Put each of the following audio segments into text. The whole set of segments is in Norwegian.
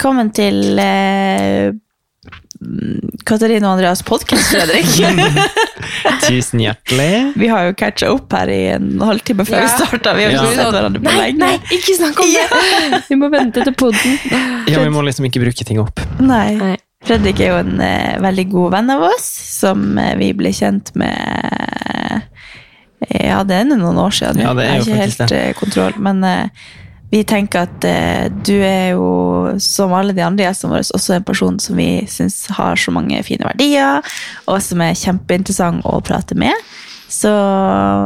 Velkommen til eh, Katarina og Andreas podkast, Fredrik. Tusen hjertelig. vi har jo catcha opp her i en halvtime før Ja. vi starta. Vi har Ja. ikke sett hverandre på lenge. nei, ikke snakk om det! Vi må vente til podden. Ja, vi må liksom ikke bruke ting opp. Nei. Nei. Fredrik er jo en eh, veldig god venn av oss, som eh, vi ble kjent med eh, Ja, det er noen år siden. Ja, det er jo Jeg har ikke helt eh, kontroll. Men eh, vi tenker at eh, du er jo, som alle de andre gjestene våre, også en person som vi syns har så mange fine verdier, og som er kjempeinteressant å prate med. Så,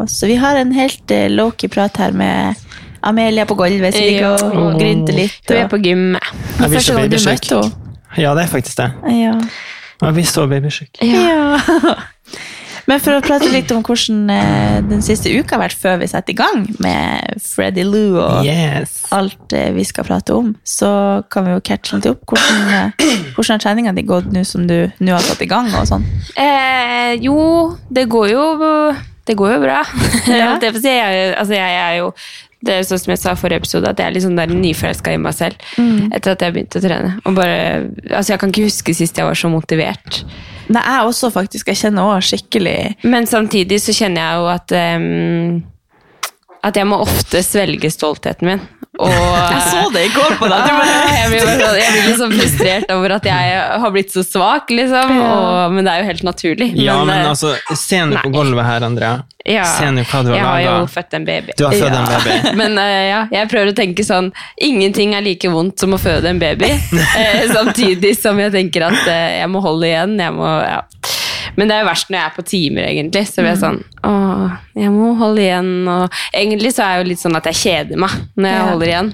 så vi har en helt eh, low-key prat her med Amelia på gulvet, så vi Ja. går og grynter litt. Hun er på gymmet. Det er første gang du møtte henne. Ja, det er faktisk det. Ja. Jeg vil så babysjuk. Ja. Men for å prate litt om hvordan eh, den siste uka har vært før vi setter i gang med Freddy Lou og Yes. alt eh, vi skal prate om, så kan vi jo catche litt opp. Hvordan, eh, hvordan har treninga di gått nå som du nå har satt i gang? og sånn? Eh, jo, det går jo Det går jo bra. Ja. jeg, altså jeg er jo det er sånn som jeg sa i forrige episode, at jeg er litt sånn der nyforelska i meg selv. Etter at jeg begynte å trene. Og bare, altså Jeg kan ikke huske sist jeg var så motivert. Nei, jeg også faktisk. Jeg kjenner også skikkelig Men samtidig så kjenner jeg jo at um, At jeg må ofte svelge stoltheten min. Og Jeg så det i går på deg! Jeg blir, sånn- jeg blir sånn frustrert over at jeg har blitt så svak, liksom. Og, men det er jo helt naturlig. Ja, men eh, altså, se nå på gulvet her, Andrea. ja, Se nå hva du har Jeg har jo født en baby. Du har født en baby. Men uh, ja, jeg prøver å tenke sånn Ingenting er like vondt som å føde en baby. uh, samtidig som jeg tenker at uh, jeg må holde igjen. Jeg må, ja. Men det er jo verst når jeg er på timer, egentlig. Så blir jeg sånn Åh, jeg må holde igjen. Og egentlig så er jeg jo litt sånn at jeg kjeder meg når jeg Ja. holder igjen.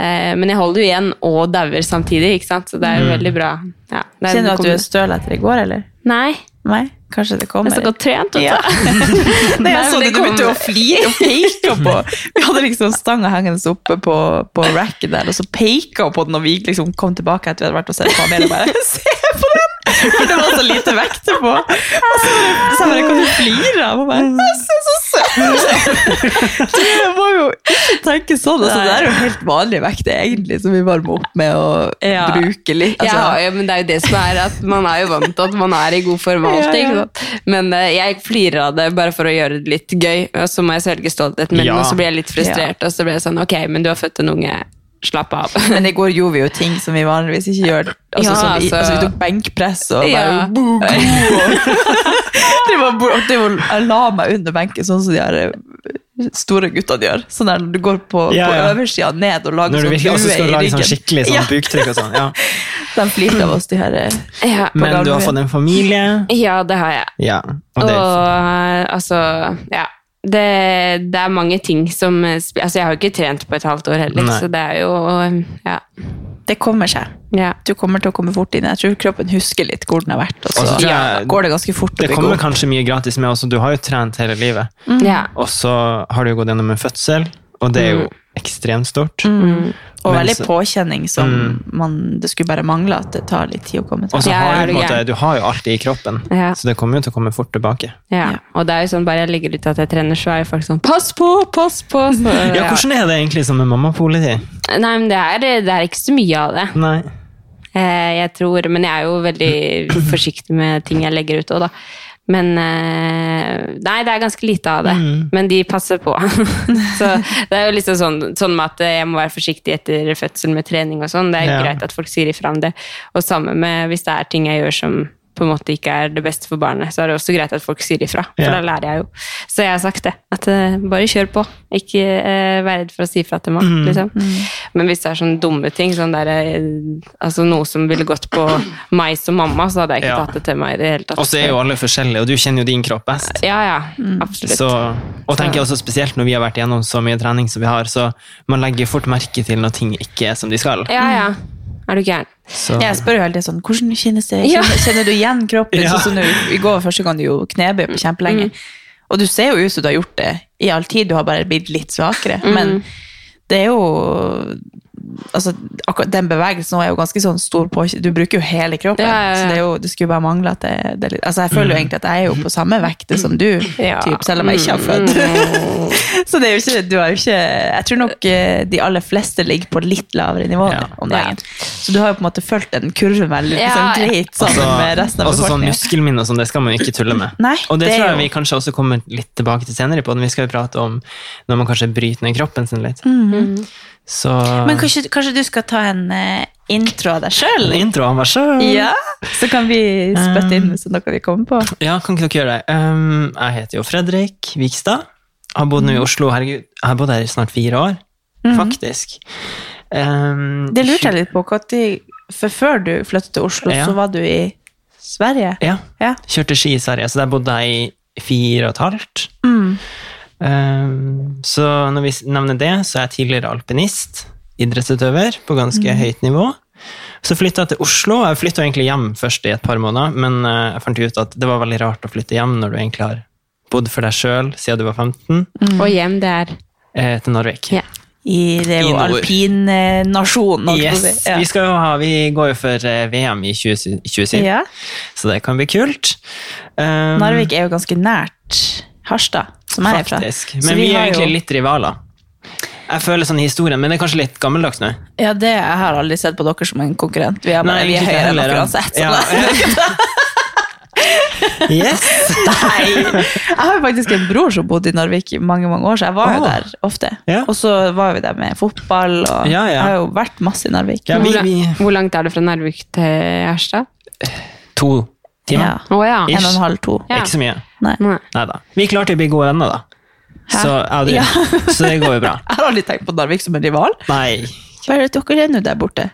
Eh, men jeg holder jo igjen og dauer samtidig, ikke sant? så det er jo veldig bra. Ja, det er- Kjenner du at du er støl etter i går, eller? Nei. Nei? Kanskje det Jeg kommer? er så godt trent. vet du. Ja. Nei, jeg Nei, så det, det du begynte å flire og peke på Vi hadde liksom stanga hengende oppe på, på racket der, og så peka hun på den og vi liksom kom tilbake etter vi hadde vært og sett på Amelia. Bare, Se på den! For det var så lite vekt på. Og så sa jeg bare, kan du flire av? Og bare, se så søt ut! Du må jo ikke tenke sånn. Altså, det er jo helt vanlig vekt egentlig som vi varmer opp med å Ja. bruke litt. Altså, ja, ja, men det er jo det som er at man er jo vant til at man er i god form og alt, Ja, ja. Men uh, jeg flirer av det bare for å gjøre det litt gøy, og så må jeg svelge stoltheten min, Ja. og så blir jeg litt frustrert, og så blir jeg sånn, ok, men du har født en unge, slapp av. Men i går gjorde vi jo ting som vi vanligvis ikke gjør. Altså, Ja, som vi, altså- altså, vi tok benkpress og Ja. bare boom, det var, det var, Jeg la meg under benken sånn som de her eh, store guttene gjør. Sånn der når du går på, Ja, på øversida ned og lager sånn bue i ryggen. sånn skikkelig sånn Ja, buktrykk og sånn. Ja. de flirte av oss, de her eh, Ja, Men du har fått en familie. ja det har jeg. Ja. Og Og er altså, ja. Det, det er mange ting som eh, Altså, jeg har jo ikke trent på et halvt år heller, Nei. så det er jo Ja. Det kommer seg. ja. Du kommer til å komme fort inn. Jeg tror kroppen husker litt hvor den har vært, og så Og ja, går det ganske fort det kommer kanskje mye gratis med også. Du har jo trent hele livet. ja. Og så har du jo gått gjennom en fødsel, og det er jo ekstremt stort. Og Men veldig påkjenning som man, det skulle bare mangle at det tar litt tid å komme Og så har du, måte, du har jo alt i kroppen, Ja. så det kommer jo til å komme fort tilbake. Ja. Ja. og det er jo sånn, bare jeg legger ut at jeg trener, så er jo folk sånn Pass på, pass på! Så, Ja, Hvordan er det egentlig som en mammapoliti? Nei, men det er, det er ikke så mye av det. Nei. Eh, jeg tror, Men jeg er jo veldig forsiktig med ting jeg legger ut òg, da. Men eh, Nei, det er ganske lite av det. Mm. Men de passer på. så det er jo liksom sånn, sånn med at jeg må være forsiktig etter fødsel med trening og sånn. Det er Ja. greit at folk sier ifra om det. Og sammen med hvis det er ting jeg gjør som på en måte ikke er det beste for barnet, så er det også greit at folk sier ifra. For Ja. da lærer jeg jo. Så jeg har sagt det. At uh, bare kjør på. Ikke uh, vær redd for å si ifra til meg. Mm. Liksom. Men hvis det er sånne dumme ting, sånn der, uh, altså noe som ville gått på meg som mamma, så hadde jeg ikke Ja. tatt det til meg i det hele tatt. Og så er jo alle forskjellige, og du kjenner jo din kropp best. Ja, ja. Absolutt. Så, og tenker jeg også spesielt når vi har vært igjennom så mye trening som vi har, så man legger fort merke til når ting ikke er som de skal. Ja, ja. Er du gæren? Så, Jeg spør jo hele tiden sånn, hvordan kjennes det? Ja. Kjenner, kjenner du igjen kroppen? Ja. Sånn som I går første gang du gjorde knebøy på kjempelenge. Og du ser jo ut som du har gjort det i all tid, du har bare blitt litt svakere. Men det er jo altså, akkurat den bevegelsen er jo ganske sånn stor på Du bruker jo hele kroppen, Ja, ja, ja. så det, er jo, det skulle bare mangle at det, det er litt Altså, jeg føler jo egentlig at jeg er jo på samme vekt som du, Ja. typ, selv om jeg ikke har født. så det er jo ikke Du har jo ikke Jeg tror nok eh, de aller fleste ligger på litt lavere nivå Ja. om dagen. Så du har jo på en måte fulgt den kurven veldig Ja. sånn greit sammen med resten av befolkningen. sånn befolkningen. muskelminne og sånn, det skal man jo ikke tulle med. Nei, og det, det tror jeg jo- vi kanskje også kommer litt tilbake til senere på, når vi skal jo prate om når man kanskje bryter ned kroppen sin litt. Så Mm. Men kanskje, kanskje du skal ta en uh, intro av deg sjøl? intro av meg sjøl. Ja, så kan vi spytte inn hvis det er noe vi kommer på. Ja, kan ikke dere gjøre det? Um, jeg heter jo Fredrik Vikstad. Har bodd nå i Oslo, herregud, jeg har bodd her i snart fire år, faktisk. Um, Det lurte jeg litt på. tid- For før du flyttet til Oslo, Ja. så var du i Sverige? Ja, Ja. kjørte ski i Sverige, så der bodde jeg i fire og et halvt. Mm. Um, så når vi nevner det, så er jeg tidligere alpinist, idrettsutøver på ganske Mm. høyt nivå. Så flytta jeg til Oslo. Jeg flytta egentlig hjem først i et par måneder, men eh, jeg fant ut at det var veldig rart å flytte hjem når du egentlig har bodd for deg sjøl siden du var 15, Og hjem, det er eh, til Narvik. Ja. I, det er jo alpin å Yes, si. Ja. vi, skal jo ha, vi går jo for eh, VM i 20, 2027, Ja. så det kan bli kult. Um, Narvik er jo ganske nært Harstad, som jeg er fra. Faktisk. Så Men vi, er egentlig jo- litt rivaler. Jeg føler sånn historien, men det er kanskje litt gammeldags nå. Ja, det, Jeg har aldri sett på dere som en konkurrent. Vi er, bare, vi er høyere enn dere ja. uansett. Ja, Yes! Nei! Jeg har jo faktisk en bror som bodde i Narvik i mange mange år, så jeg var jo Ah. der ofte. Ja. Og så var vi der med fotball, og Ja, ja. jeg har jo vært masse i Narvik. Ja, vi, vi, hvor langt er det fra Narvik til Gjerstad? to timer. Ja. Oh, ja. En og en halv, to. Ja. Ikke så mye. Nei. Nei. Neida. Vi klarte å bli gode venner, da. Så, ja, så det går jo bra. Jeg har aldri tenkt på Narvik som en rival. Nei. Bare at dere er nå der borte.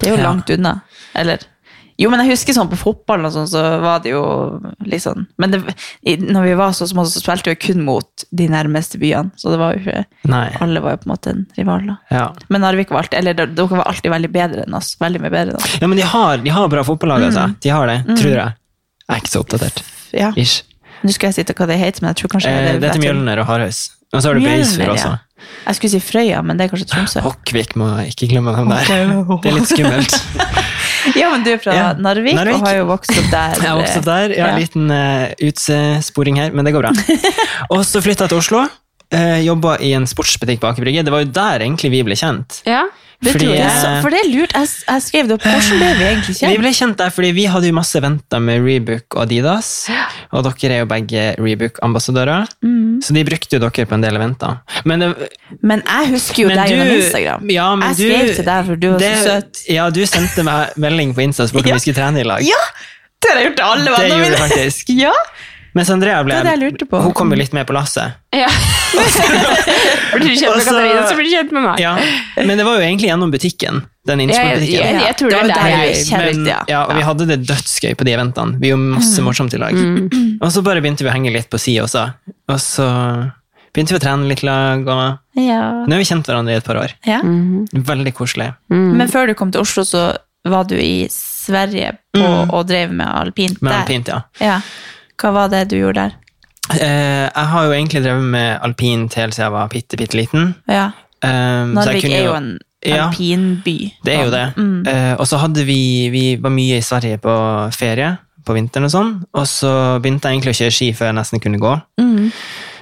Det er jo Ja. langt unna. Eller Jo, men jeg husker sånn på fotballen og sånn, så var det jo litt sånn Men det, når vi var så små, så spilte vi kun mot de nærmeste byene. Så det var jo ikke Nei. Alle var jo på en måte en rival, da. Ja. Men Narvik var alltid Eller dere var alltid veldig bedre enn oss. Veldig mye bedre enn oss. ja, men de har, de har bra fotballag, altså. Mm. De har det, tror jeg. Jeg er ikke så oppdatert. Ja. Ish. Nå skal jeg si til hva det heter, men jeg tror kanskje Eh, det heter. Mjølner og Hardhaus. Og så har du Beisfjord også. ja. Jeg skulle si Frøya, men det er kanskje Tromsø. Hokkvik må jeg ikke glemme dem der. Det er litt skummelt. Ja, men du er fra Ja. Narvik, Narvik. og har jo vokst opp der. Jeg har vokst opp der. Jeg har Ja. en liten uh, utsporing her, men det går bra. Og så flytta jeg til Oslo. Uh, Jobba i en sportsbutikk på Aker Brygge. Det var jo der egentlig vi ble kjent. Ja. Du, Fordi, det er så, for det er lurt. Jeg, jeg skrev det opp. Hvordan ble vi egentlig kjent? Vi ble kjent der fordi vi hadde jo masse venter med Rebook og Adidas. Og dere er jo begge Rebook-ambassadører, Mm. så de brukte jo dere på en del eventer. Men, det- Men jeg husker jo deg du- gjennom Instagram. Ja, men jeg du- skrev til deg, for du var det- så søt. Ja, du sendte meg melding på Insta og spurte Ja. vi skulle trene i lag. Ja! Det har jeg gjort til alle det gjorde du faktisk. Ja! Mens Andrea ble Det det. Hun kom jo litt med på lasset. ja. blir du kjent med Katarina, så blir du kjent med meg. Ja, Men det var jo egentlig gjennom butikken. Den Jeg, jeg, jeg tror det Det er der jeg kjenner litt, ja. ja, og vi hadde det dødsgøy på de eventene. Vi gjorde masse morsomt i lag. Og så bare begynte vi å henge litt på si også. Og så begynte vi å trene litt lag, og Ja. nå har vi kjent hverandre i et par år. ja. Veldig koselig. Men før du kom til Oslo, så var du i Sverige på, og drev med alpint Med der. alpint, ja. Ja. Hva var det du gjorde der? Eh, jeg har jo egentlig drevet med alpint helt siden jeg var bitte, bitte liten. Ja. Um, Narvik er jo en Ja. alpinby. Det er jo det. Mm. Eh, og så hadde vi Vi var mye i Sverige på ferie på vinteren og sånn. Og så begynte jeg egentlig å kjøre ski før jeg nesten kunne gå. Mm.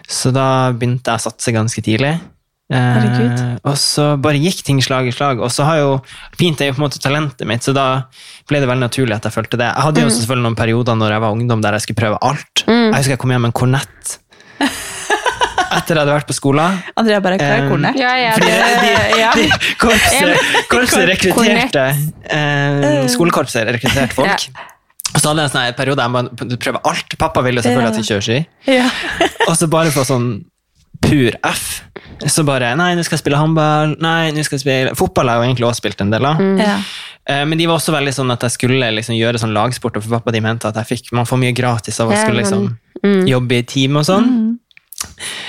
Så da begynte jeg å satse ganske tidlig. Eh, og så bare gikk ting slag i slag. Og så har jo Alpint er jo på en måte talentet mitt, så da ble det veldig naturlig at jeg fulgte det. Jeg hadde jo Mm. selvfølgelig noen perioder når jeg var ungdom der jeg skulle prøve alt. Jeg husker jeg kom hjem med en kornett etter jeg hadde vært på skolen. Andrea bare Um, kornett Ja, ja, Fordi det, de, ja. de, korpset, korpset rekrutterte eh, Skolekorpset rekrutterte folk. Ja. Og så hadde jeg en sånn der periode jeg må prøve alt. Pappa ville selvfølgelig at vi kjører ski. Ja. Og så bare få sånn pur F. Så bare Nei, nå skal jeg spille håndball. Nei, nå skal jeg spille Fotball har jeg jo egentlig også spilt en del av. Ja. Eh, Men de var også veldig sånn at jeg skulle liksom gjøre sånn lagsport, og for pappa de mente at jeg fikk, man får mye gratis av å skulle liksom Mm. jobbe i team og sånn.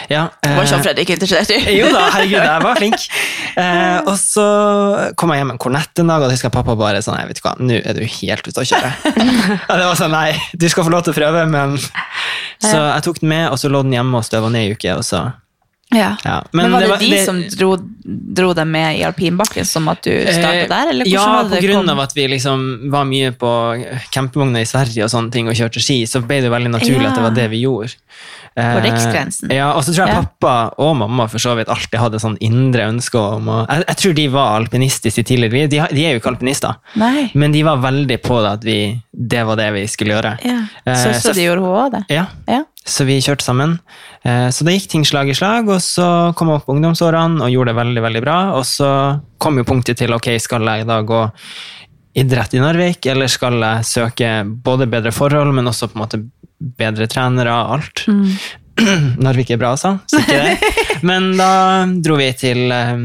Ja, Det var eh, sånn Fredrik interessert i. jo da, herregud, jeg var flink. Eh, og så kom jeg hjem med en kornett en dag, og da husker pappa bare sånn, jeg vet ikke hva, nå er du helt ute å kjøre. og det var sånn, nei, du skal få lov til å prøve, men... Så jeg tok den med, og så lå den hjemme og støva ned i uke, og så Ja. Ja, Men, var det, var- de som dro, dro deg med i alpinbakken, som at du startet der? Eller Eh, ja, det på grunn av at vi liksom var mye på campingvogner i Sverige og sånne ting, og kjørte ski, så ble det veldig naturlig Ja. at det var det vi gjorde. På riksgrensen. Ja, og så tror jeg Ja. pappa og mamma for så vidt alltid hadde sånn indre ønske om å jeg, jeg tror de var alpinistiske i tidligere liv. De, de er jo ikke alpinister, Nei. men de var veldig på det at vi, det var det vi skulle gjøre. Ja. Så, så, så de gjorde hun òg det? Ja, Ja. så vi kjørte sammen. Eh, Så da gikk ting slag i slag, og så kom jeg opp på ungdomsårene og gjorde det veldig veldig bra. Og så kom jo punktet til ok, skal jeg da gå idrett i Narvik, eller skal jeg søke både bedre forhold, men også på en måte bedre trenere alt. Narvik er bra, altså. Så ikke det. Men da dro vi til um,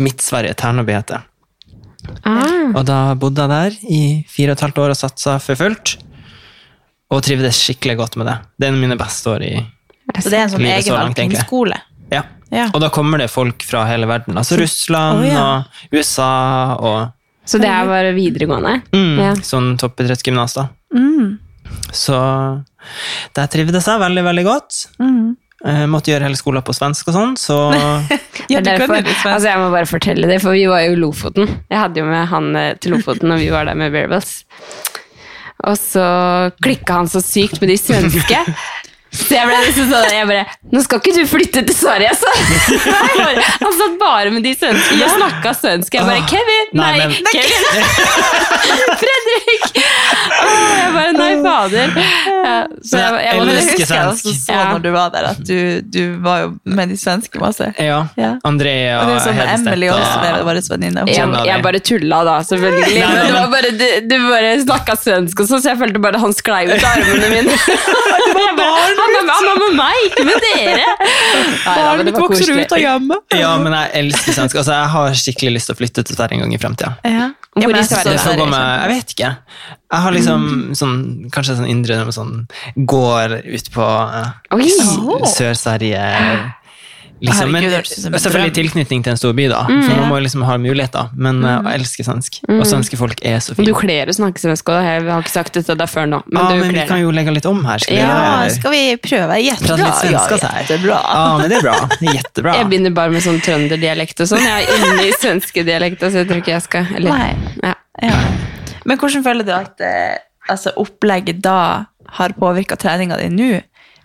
Midt-Sverige, Terneby heter det. Ah. Og da bodde jeg der i fire og et halvt år og satsa for fullt. Og trivdes skikkelig godt med det. Det er en av mine beste år i Så det er en sånn Livet egentlig. alpinskole? Ja. Ja. Og da kommer det folk fra hele verden. Altså Russland oh, ja. og USA og Så det er bare videregående? mm, Ja. sånn toppidrettsgymnas, da. Mm. Så der trivdes jeg veldig, veldig godt. Mm. Jeg måtte gjøre hele skolen på svensk og sånn, så Ja, er derfor, altså jeg må bare fortelle det, for vi var jo i Lofoten. Jeg hadde jo med han eh, til Lofoten, og vi var der med Bearwells. Og så klikka han så sykt med de svenske. Så jeg ble liksom sånn, jeg bare Nå skal ikke du flytte til Sverige, altså! Jeg bare, han satt bare med de svenske og snakka svensk. Jeg bare Kevin! Nei, Nei, men- Kevin! Fredrik! Åh, jeg bare Nei, fader. Ja, så jeg, jeg, Jeg det husker jeg også så Ja. når du var der, at du, du var jo med de svenske masse. ja. Ja. Andrea Og det sånn Emily også, og- det vår venninne. jeg, jeg bare tulla da, selvfølgelig. Nei, nei, Men det var bare, du, du bare snakka svensk, og så, så jeg følte bare han sklei ut av armene mine. var bare, han, er, han er med meg, ikke med dere! Barnet da, vokser ut av hjemmet. Ja, men jeg elsker svensk. Altså, jeg har skikkelig lyst til å flytte til Sverige en gang i framtida. Ja. Ja, jeg det Så går med, jeg vet ikke. Jeg har liksom sånn, kanskje sånn indre sånn, Går ut på uh, Sør-Sverige. Liksom, men selvfølgelig tilknytning til en stor by, da. Mm. For man må jo liksom ha muligheter. Men mm. jeg elsker svensk. Og svenske folk er så Du fine. kler å snakke svensk, og jeg har ikke sagt det til deg før nå. Men Ja, du men vi kan jo legge litt om her. Skal vi Ja, eller? skal vi prøve? Jättebra. Prate litt svenska ja, så her. Ja, men det er bra. Det er jättebra. Jeg begynner bare med sånn trønderdialekt og sånn. Jeg er inne i svenskedialekta, så jeg tror ikke jeg skal eller, Nei. Ja. Ja. Men hvordan føler du at eh, altså, opplegget da har påvirka treninga di nå?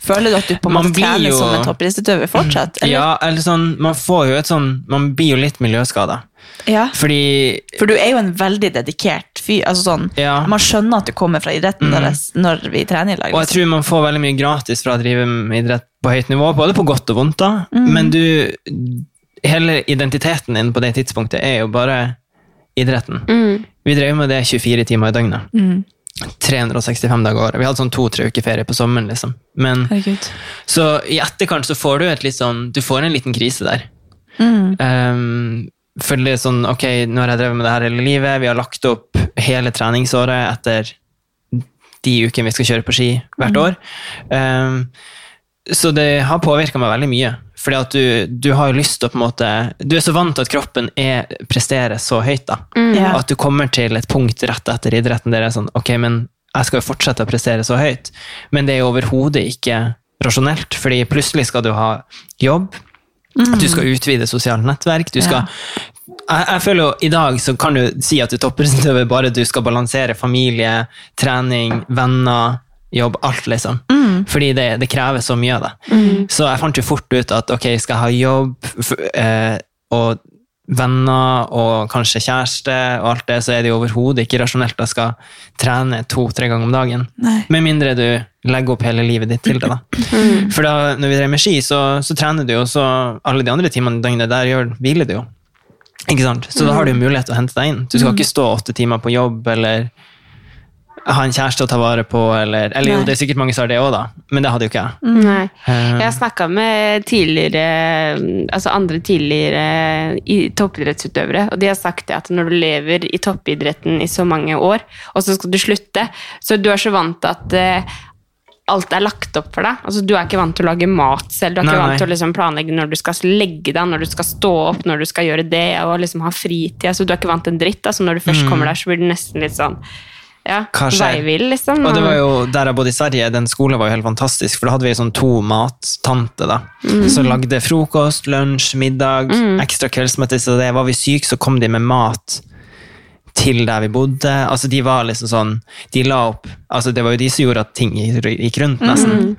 Føler du at du på en måte trener jo- som en toppidrettsutøver fortsatt? Eller? Ja, eller sånn, man får jo et sånn Man blir jo litt miljøskada. ja. Fordi For du er jo en veldig dedikert fyr. Altså sånn, Ja. Man skjønner at du kommer fra idretten når, deres, når vi trener i lag. Og jeg Liksom. tror man får veldig mye gratis fra å drive med idrett på høyt nivå, både på godt og vondt, da. Men du Hele identiteten din på det tidspunktet er jo bare idretten. Mm. Vi drev med det 24 timer i døgnet. Mm. 365 dager i året. Vi hadde sånn to-tre uker ferie på sommeren, liksom. Men, så i etterkant så får du et litt sånn Du får en liten krise der. Mm. Um, for det er sånn, ok, nå har jeg drevet med det her hele livet, vi har lagt opp hele treningsåret etter de ukene vi skal kjøre på ski hvert år. Um, så det har påvirka meg veldig mye. Fordi at du, du har jo lyst til å på en måte Du er så vant til at kroppen er, presterer så høyt, da. Ja. At du kommer til et punkt rett etter idretten der det er sånn Ok, men jeg skal jo fortsette å prestere så høyt. Men det er jo overhodet ikke rasjonelt, fordi plutselig skal du ha jobb. Du skal utvide sosialt nettverk. Du skal jeg, jeg føler jo I dag så kan du si at du er toppidrettsutøver bare du skal balansere familie, trening, venner, jobb, alt, liksom. Fordi det, det krever så mye av det. Så jeg fant jo fort ut at ok, skal jeg ha jobb eh, og venner og kanskje kjæreste og alt det, så er det jo overhodet ikke rasjonelt at jeg skal trene to-tre ganger om dagen. Nei. Med mindre du legger opp hele livet ditt til det. da. For da når vi drev med ski, så, så trener du jo, så alle de andre timene i døgnet der gjør, hviler du jo. Ikke sant? Så da har du jo mulighet til å hente deg inn. Du skal ikke stå åtte timer på jobb eller ha en kjæreste å ta vare på, eller, eller jo, det er sikkert mange som har det òg, da, men det hadde jo ikke jeg. Nei. Eh, Jeg har snakka med tidligere, altså andre tidligere toppidrettsutøvere, og de har sagt det at når du lever i toppidretten i så mange år, og så skal du slutte, så du er så vant til at eh, alt er lagt opp for deg. Altså, du er ikke vant til å lage mat selv, du er Nei, ikke nei. vant til å liksom planlegge når du skal legge deg, når du skal stå opp, når du skal gjøre det, og liksom ha fritid. Altså, du er ikke vant til en dritt. Altså, når du først kommer der, så blir det nesten litt sånn ja, veivill, liksom. Og det var jo der jeg bodde i Sverige, den skolen var jo helt fantastisk, for da hadde vi sånn to mattanter da, som lagde frokost, lunsj, middag, ekstra kveldsmøte, så det var vi syke, så kom de med mat til der vi bodde. Altså, de var liksom sånn, de la opp, altså det var jo de som gjorde at ting gikk rundt nesten.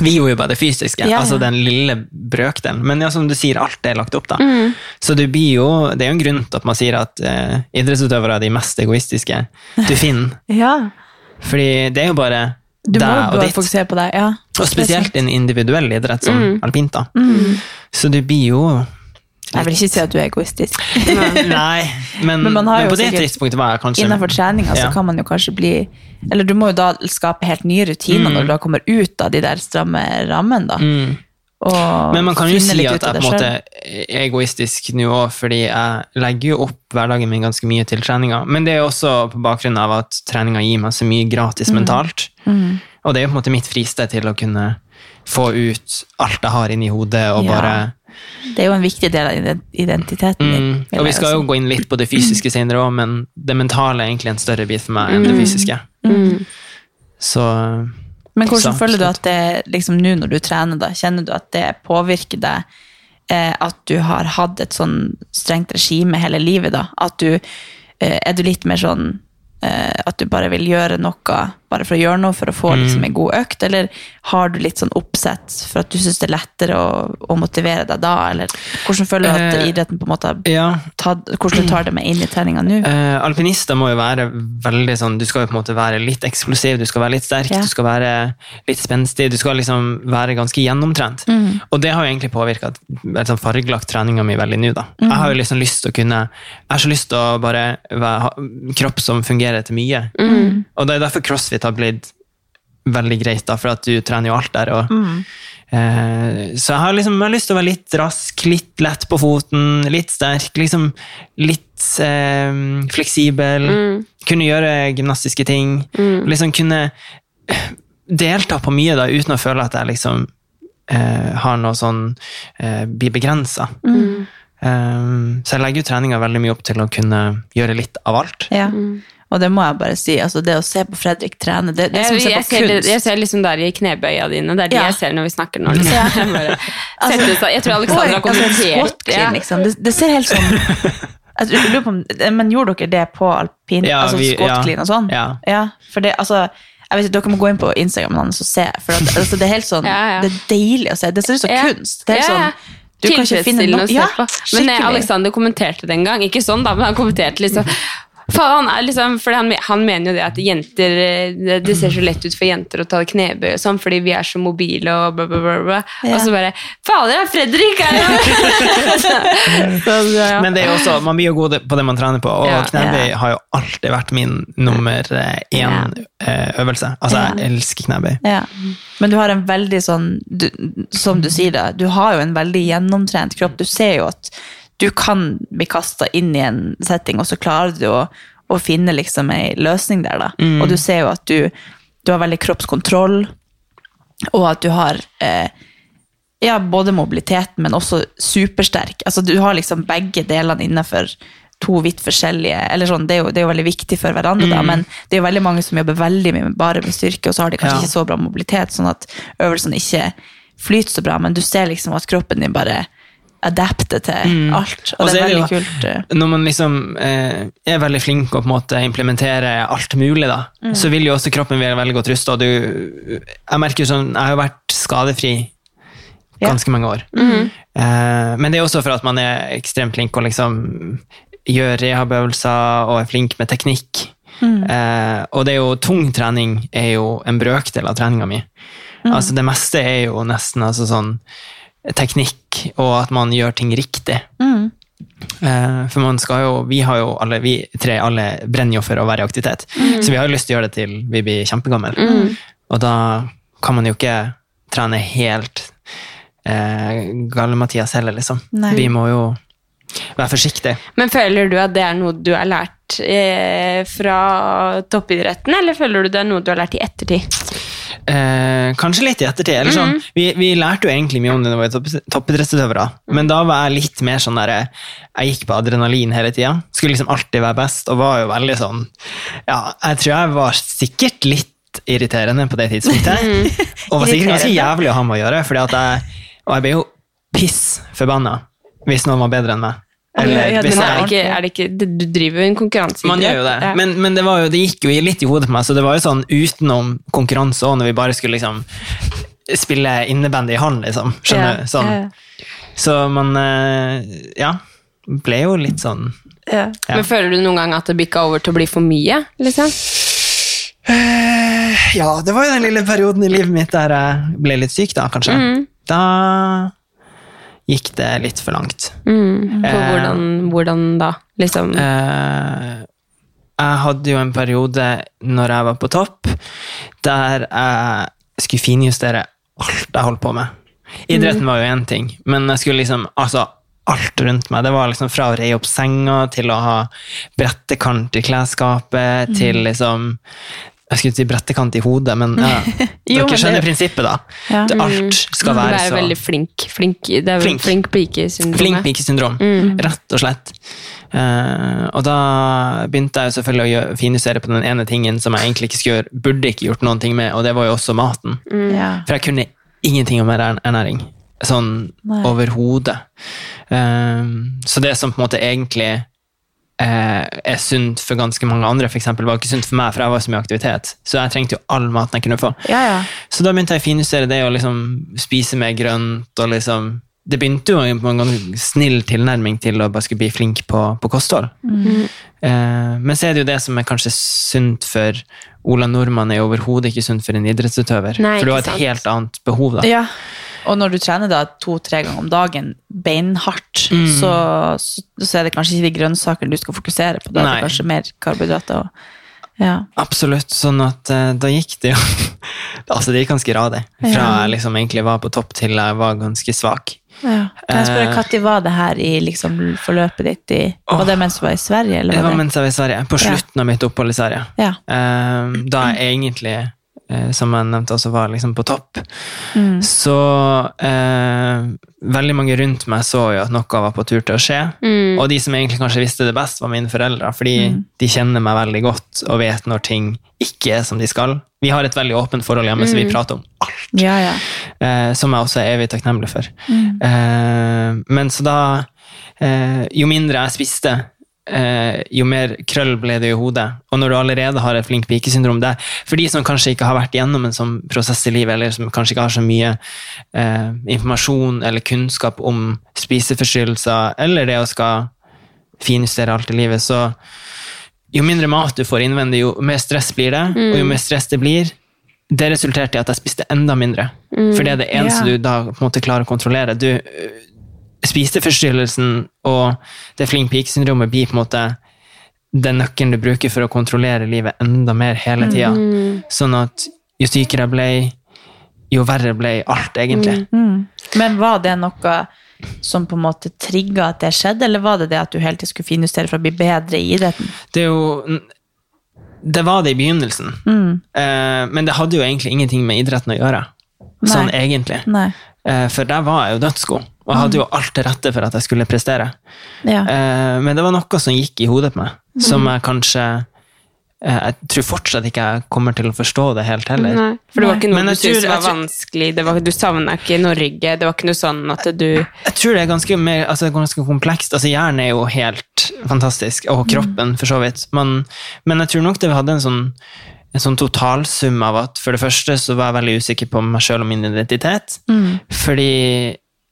Vi gjorde jo bare det fysiske, Ja, altså den lille brøkdelen. Men ja, som du sier, alt er lagt opp da. Så du blir jo, det er jo en grunn til at man sier at eh, idrettsutøvere er de mest egoistiske du finner. Ja. Fordi det er jo bare Du deg og ditt. fokusere på deg. Ja. Og spesielt en individuell idrett som Mm. alpint. da. Så du blir jo Jeg vil ikke si at du er egoistisk. Nei, men, Men men på det tidspunktet var jeg kanskje Innenfor treninga så kan man jo kanskje bli Eller du må jo da skape helt nye rutiner når du da kommer ut av de der stramme rammene, da. Mm. Men man kan jo si at jeg på en måte er egoistisk nå òg, fordi jeg legger jo opp hverdagen min ganske mye til treninga. Men det er jo også på bakgrunn av at treninga gir meg så mye gratis Mm. mentalt. Og det er jo på en måte mitt fristed til å kunne få ut alt jeg har inni hodet, og Ja. bare Det er jo en viktig del av identiteten din. Mm, og vi skal jo gå inn litt på det fysiske senere òg, men det mentale er egentlig en større bit for meg enn Mm. det fysiske. Så Men hvordan Så, føler du at det liksom nå når du trener, da, kjenner du at det påvirker deg eh, at du har hatt et sånn strengt regime hele livet, da? At du eh, Er du litt mer sånn eh, at du bare vil gjøre noe bare for å gjøre noe for å få Mm. liksom, en god økt, eller har du litt sånn oppsett for at du syns det er lettere å, å motivere deg da, eller hvordan føler du at Eh, idretten på en måte ja, tatt Hvordan du tar det med inn i treninga nå? Uh, alpinister må jo være veldig sånn Du skal jo på en måte være litt eksplosiv, du skal være litt sterk, Ja. du skal være litt spenstig, du skal liksom være ganske gjennomtrent. Mm. Og det har jo egentlig påvirka liksom, fargelagt treninga mi veldig nå, da. Jeg har jo liksom lyst til å kunne Jeg har så lyst til å bare være, ha kropp som fungerer til mye. Og det er derfor crossfit har blitt veldig greit, da, for at du trener jo alt der. og Eh, Så jeg har liksom jeg har lyst til å være litt rask, litt lett på foten, litt sterk, liksom litt eh, fleksibel. Kunne gjøre gymnastiske ting. Liksom kunne delta på mye da, uten å føle at jeg liksom eh, har noe sånn eh, blir begrensa. så jeg legger jo treninga veldig mye opp til å kunne gjøre litt av alt. Ja. Og det må jeg bare si, altså det å se på Fredrik trene, det, det er som å se jeg, på ser, kunst. jeg ser liksom der i knebøya dine. Det er de Ja. jeg ser når vi snakker nå. Liksom. Jeg, altså, jeg tror Alexander har altså, kommentert ja. liksom. det, det ser helt sånn jeg lurer på om, Men gjorde dere det på alpin? Ja, altså vi- squat ja. og sånn? Ja. for det, altså jeg vet Dere må gå inn på Instagram hans og se. For at, altså, det er helt sånn, Ja, ja. det er deilig å se. Det ser ut som Ja. kunst. Det er helt Ja, ja. sånn, du kan ikke finne noe å se ja, på. Men eh. Alexander kommenterte det en gang. Ikke sånn, da, men han kommenterte liksom Faen, han liksom, for han, han mener jo det at jenter eh, det, det ser så lett ut for jenter å ta knebøy og sånn, fordi vi er så mobile og bla, bla, bla. bla. Ja. Og så bare Fader, Fredrik er jo så, ja. Men det er jo også, man blir jo god på det man trener på, og Ja. knebøy Ja. har jo alltid vært min nummer eh, én eh, øvelse. Altså, jeg elsker knebøy. Ja. Men du har en veldig sånn, du, som du sier da, du har jo en veldig gjennomtrent kropp. Du ser jo at du kan bli kasta inn i en setting, og så klarer du å, å finne liksom ei løsning der. da. Og du ser jo at du, du har veldig kroppskontroll, og at du har eh, ja, både mobiliteten, men også supersterk. Altså, du har liksom begge delene innenfor to vidt forskjellige eller sånn, det, er jo, det er jo veldig viktig for hverandre, da, men det er jo veldig mange som jobber veldig mye bare med styrke, og så har de kanskje Ja. ikke så bra mobilitet, sånn at øvelsene ikke flyter så bra, men du ser liksom at kroppen din bare adapter til alt, og, Og det så er er det veldig jo- kult. eh. Når man liksom eh, er veldig flink og på en måte implementerer alt mulig, da, Mm. så vil jo også kroppen være veldig godt rusta. Jeg merker jo sånn, jeg har jo vært skadefri Ja. ganske mange år. Eh, men det er også for at man er ekstremt flink og liksom gjør rehabøvelser og er flink med teknikk. Eh, og det er jo tung trening er jo en brøkdel av treninga mi. Altså det meste er jo nesten altså sånn teknikk, og at man gjør ting riktig. Mm. Eh, for man skal jo, vi har jo alle, vi tre alle brenner jo for å være i aktivitet. Så vi har lyst til å gjøre det til vi blir kjempegamle. Og da kan man jo ikke trene helt eh, gale-Mathias heller, liksom. Nei. Vi må jo være forsiktige. Men føler du at det er noe du har lært eh, fra toppidretten, eller føler du det er noe du har lært i ettertid? Eh, kanskje litt i ettertid. Eller sånn, vi, vi lærte jo egentlig mye om det da vi var topp- toppidrettsutøvere, men da var jeg litt mer sånn der Jeg gikk på adrenalin hele tida. Skulle liksom alltid være best, og var jo veldig sånn Ja, jeg tror jeg var sikkert litt irriterende på det tidspunktet. Og var sikkert ganske jævlig å ha med å gjøre, fordi at jeg, og jeg ble jo piss forbanna hvis noen var bedre enn meg. Eller Ja, det er ikke, er det ikke Du driver jo en konkurranse. man gjør jo det, men, men det, var jo, det gikk jo litt i hodet på meg, så det var jo sånn utenom konkurranse òg, når vi bare skulle liksom spille innebandy i hallen, liksom. Skjønner du? Sånn. Så man eh, ja, ble jo litt sånn ja. Ja. Men føler du noen gang at det bikka over til å bli for mye? liksom? Eh, Ja, det var jo den lille perioden i livet mitt der jeg ble litt syk, da, kanskje. Da gikk det litt for langt. Mm. På Eh. hvordan, hvordan da? Liksom Eh, jeg hadde jo en periode når jeg var på topp, der jeg skulle finjustere alt jeg holdt på med. Idretten var jo én ting, men jeg skulle liksom altså alt rundt meg. Det var liksom fra å reie opp senga til å ha brettekant i klesskapet, til liksom Jeg skulle si brettekant i hodet, men ja, Jo, dere skjønner det- prinsippet, da. Ja. Det, alt skal Du være er så veldig flink. flink det er Flink. flink pike-syndromet. Flink pike-syndrom, rett og slett. Uh, og da begynte jeg selvfølgelig å gjøre, finjustere på den ene tingen som jeg egentlig ikke skulle gjøre, burde ikke gjort noen ting med, og det var jo også maten. Ja. For jeg kunne ingenting om ernæring. Sånn overhodet. Uh, så det som på en måte egentlig er sunt for ganske mange andre, for eksempel, var ikke sunt for meg, for jeg var så mye aktivitet. Så jeg trengte jo all maten jeg kunne få. Ja, ja. Så da begynte jeg å finjustere det å liksom spise mer grønt. og liksom, Det begynte jo på en gang snill tilnærming til å bare skulle bli flink på, på kosthold. Eh, men så er det jo det som er kanskje sunt for Ola Nordmann, er jo overhodet ikke sunt for en idrettsutøver. Nei, for du har et sant. helt annet behov da. ja. Og når du trener da to-tre ganger om dagen beinhardt, så, så, så er det kanskje ikke de grønnsakene du skal fokusere på. Da er det kanskje mer karbohydrater. Og, ja. Absolutt. Sånn at eh, da gikk det jo Altså, det gikk ganske radig. Fra Ja. jeg liksom egentlig var på topp til jeg var ganske svak. Ja. Kan jeg spørre, Eh. Når var det her i liksom, forløpet ditt? I, var det mens du var i Sverige? Eller Det var var det? mens jeg var i Sverige. På Ja. slutten av mitt opphold i Sverige. Ja. Eh, da jeg egentlig, eh, som jeg nevnte, også var liksom på topp. Mm. Så eh, veldig mange rundt meg så jo at noe var på tur til å skje. Mm. Og de som egentlig kanskje visste det best, var mine foreldre. Fordi Mm. de kjenner meg veldig godt og vet når ting ikke er som de skal. Vi har et veldig åpent forhold hjemme, så vi prater om alt. Ja, ja. Eh, som jeg også er evig takknemlig for. Mm. Eh, men så da eh, Jo mindre jeg spiste, eh, jo mer krøll ble det i hodet. Og når du allerede har et flink pike-syndrom det, For de som kanskje ikke har vært gjennom en sånn prosess i livet, eller som kanskje ikke har så mye eh, informasjon eller kunnskap om spiseforstyrrelser, eller det å skal finjustere alt i livet, så jo mindre mat du får innvendig, jo mer stress blir det, og jo mer stress det blir, det resulterte i at jeg spiste enda mindre. For det er det eneste yeah. du da på en måte klarer å kontrollere. Du, spiseforstyrrelsen og det flink pike-syndromet blir på en måte den nøkkelen du bruker for å kontrollere livet enda mer hele tida. Sånn at jo sykere jeg ble, jo verre ble alt, egentlig. Mm. Men var det noe som på en måte trigga at det skjedde, eller var det det at du hele tiden skulle finjustere for å bli bedre i idretten? Det er jo Det var det i begynnelsen. Mm. Eh, men det hadde jo egentlig ingenting med idretten å gjøre. Sånn egentlig. Nei. Eh, for der var jeg jo dødsgod, og jeg hadde jo alt til rette for at jeg skulle prestere. Ja. Eh, men det var noe som gikk i hodet på meg, som jeg kanskje eh, Jeg tror fortsatt ikke jeg kommer til å forstå det helt heller. Nei, for det var ikke noe du syntes var jeg vanskelig. Det var, du savna ikke Norge. Det var ikke noe sånn at du Jeg tror det er ganske, mer, altså, ganske komplekst. Altså, hjernen er jo helt fantastisk, og kroppen for så vidt. Men, men jeg tror nok det vi hadde en sånn, en sånn totalsum av at for det første så var jeg veldig usikker på meg sjøl og min identitet. Fordi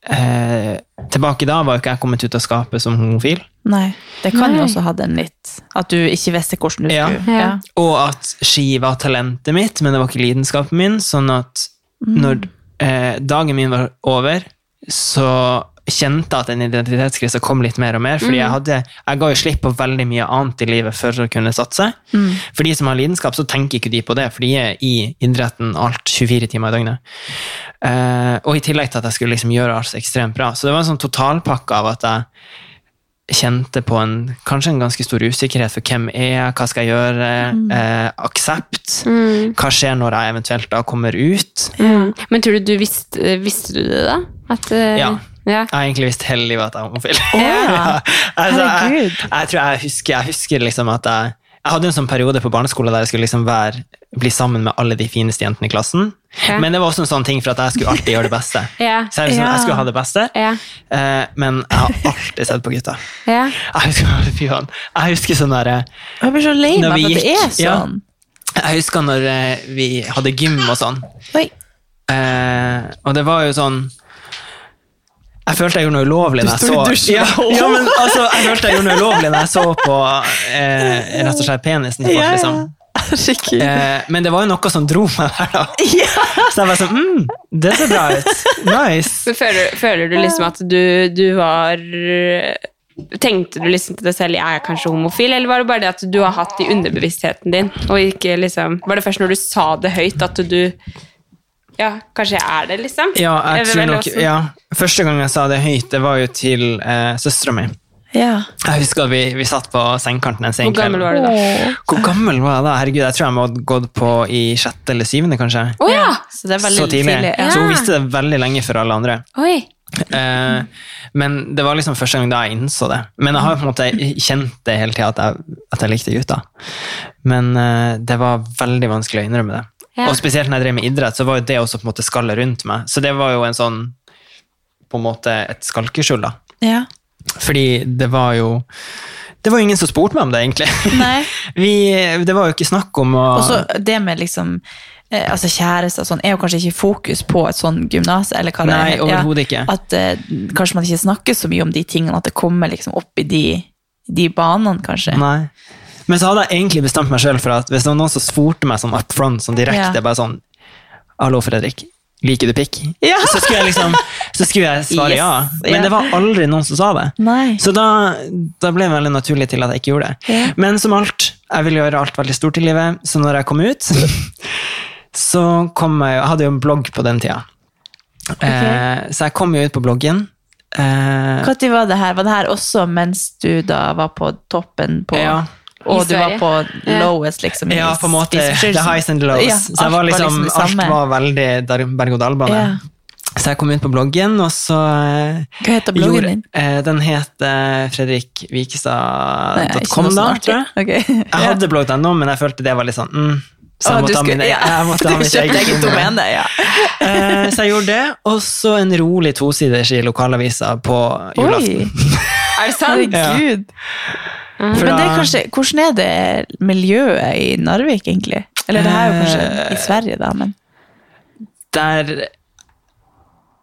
eh, tilbake da var jo ikke jeg kommet ut av skapet som homofil. Nei. Det kan jo også ha den litt At du ikke visste hvordan du Ja. skulle Ja. Og at ski var talentet mitt, men det var ikke lidenskapen min. Sånn at når eh, dagen min var over, så kjente at den identitetskrisa kom litt mer og mer. fordi jeg, hadde, jeg ga jo slipp på veldig mye annet i livet for å kunne satse. For de som har lidenskap, så tenker ikke de på det, for de er i idretten alt 24 timer i døgnet. Uh, og i tillegg til at jeg skulle liksom gjøre alt ekstremt bra. Så det var en sånn totalpakke av at jeg kjente på en, kanskje en ganske stor usikkerhet for hvem er jeg, hva skal jeg gjøre, eh, aksept. Hva skjer når jeg eventuelt da kommer ut? Mm. Men tror du du visste, visste du det, da? At, uh... Ja. Ja. Jeg har egentlig visst hele livet at jeg er homofil. ja. altså, jeg, jeg tror jeg husker, jeg husker liksom at jeg jeg hadde en sånn periode på barneskole der jeg skulle liksom være, bli sammen med alle de fineste jentene i klassen. Ja. Men det var også en sånn ting for at jeg skulle alltid gjøre det beste. Ja. Så jeg, liksom, jeg skulle ha det beste, Ja. eh, men jeg har alltid sett på gutta. Ja. Jeg husker, fy faen. jeg husker sånn derre Jeg blir så lei meg for at det er sånn. Jeg husker når eh, vi hadde gym og sånn. Eh, og det var jo sånn Jeg følte jeg gjorde noe ulovlig når jeg så ja, ja, men altså, Jeg følte jeg gjorde noe ulovlig når jeg så på eh, rett og slett penisen til folk. Ja, ja. liksom. Skikkelig. Eh, men det var jo noe som dro meg der, da. Så jeg var sånn mm, Det ser bra ut. Nice. Føler, føler du liksom at du, du var Tenkte du liksom til deg selv jeg er kanskje homofil, eller var det bare det at du har hatt det i underbevisstheten din? Og ikke liksom, Var det først når du sa det høyt at du Ja, kanskje jeg er det, liksom? Ja, jeg tror nok, ja, Første gang jeg sa det høyt, det var jo til eh, søstera mi. Ja. Jeg husker at vi, vi satt på sengekanten en sen Hvor gammel var du da? Hvor gammel var jeg da? Herregud, jeg tror jeg må ha gått på i sjette eller syvende, kanskje. Oh, ja! Så det er veldig Så tidlig. tidlig. Ja. Så hun visste det veldig lenge før alle andre. Oi. Eh, men det var liksom første gang da jeg innså det. Men jeg har på en måte kjent det hele tida, at, at jeg likte gutter. Men eh, det var veldig vanskelig å innrømme det. Ja. Og spesielt når jeg drev med idrett, så var jo det også på en måte skallet rundt meg. Så det var jo en sånn på en måte et skalkeskjul, da. Ja. Fordi det var jo Det var jo ingen som spurte meg om det, egentlig. Vi, det var jo ikke snakk om å Og så det med liksom eh, altså kjærester sånn, er jo kanskje ikke fokus på et sånn gymnas, eller Nei, er. overhodet ikke. At eh, kanskje man ikke snakker så mye om de tingene, at det kommer liksom opp i de, de banene, kanskje. Nei. Men så hadde jeg egentlig bestemt meg sjøl for at hvis det var noen som spurte meg sånn up front, sånn direkte, Ja. bare sånn Hallo, Fredrik. Liker du pikk? Ja. Så skulle liksom Så skulle jeg svare Yes. ja. Men det var aldri noen som sa det. Nei. Så da, da ble det veldig naturlig til at jeg ikke gjorde det. Ja. Men som alt, jeg ville gjøre alt veldig stort i livet, så når jeg kom ut, så kom jeg Jeg hadde jo en blogg på den tida. Eh, så jeg kom jo ut på bloggen. Eh, Når var det her? Var det her også mens du da var på toppen på Ja. Og du var på lowest, liksom? Ja, på en måte. The highs and lows. Ja, så jeg var liksom, var liksom alt var veldig berg-og-dal-bane. Ja. Så jeg kom ut på bloggen, og så Hva heter bloggen din? eh, Den het eh, ikke da, tror jeg. Ok. Jeg hadde blogg.no, men jeg følte det var litt sånn mm, Så jeg du måtte ha skulle- ja. jeg måtte ha mitt eget, eget domene. ja. Eh, Så jeg gjorde det, og så en rolig tosiders i lokalavisa på julaften. Oi, Er det sant? herregud. For Men det er kanskje, hvordan er det miljøet i Narvik, egentlig? Eller det er jo kanskje Eh, i Sverige, da, men Der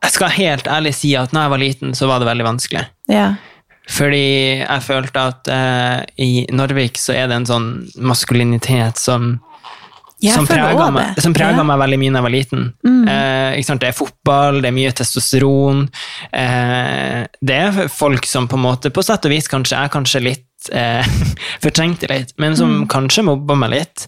Jeg skal helt ærlig si at når jeg var liten, så var det veldig vanskelig. ja. Fordi jeg følte at uh, i Narvik så er det en sånn maskulinitet som Jeg som prega, meg, som Ja. Mm. meg veldig mye da jeg var liten. Eh, ikke sant? Det er fotball, det er mye testosteron. Eh, det er folk som på en måte, på sett og vis kanskje er kanskje litt eh, fortrengte litt, men som kanskje mobba meg litt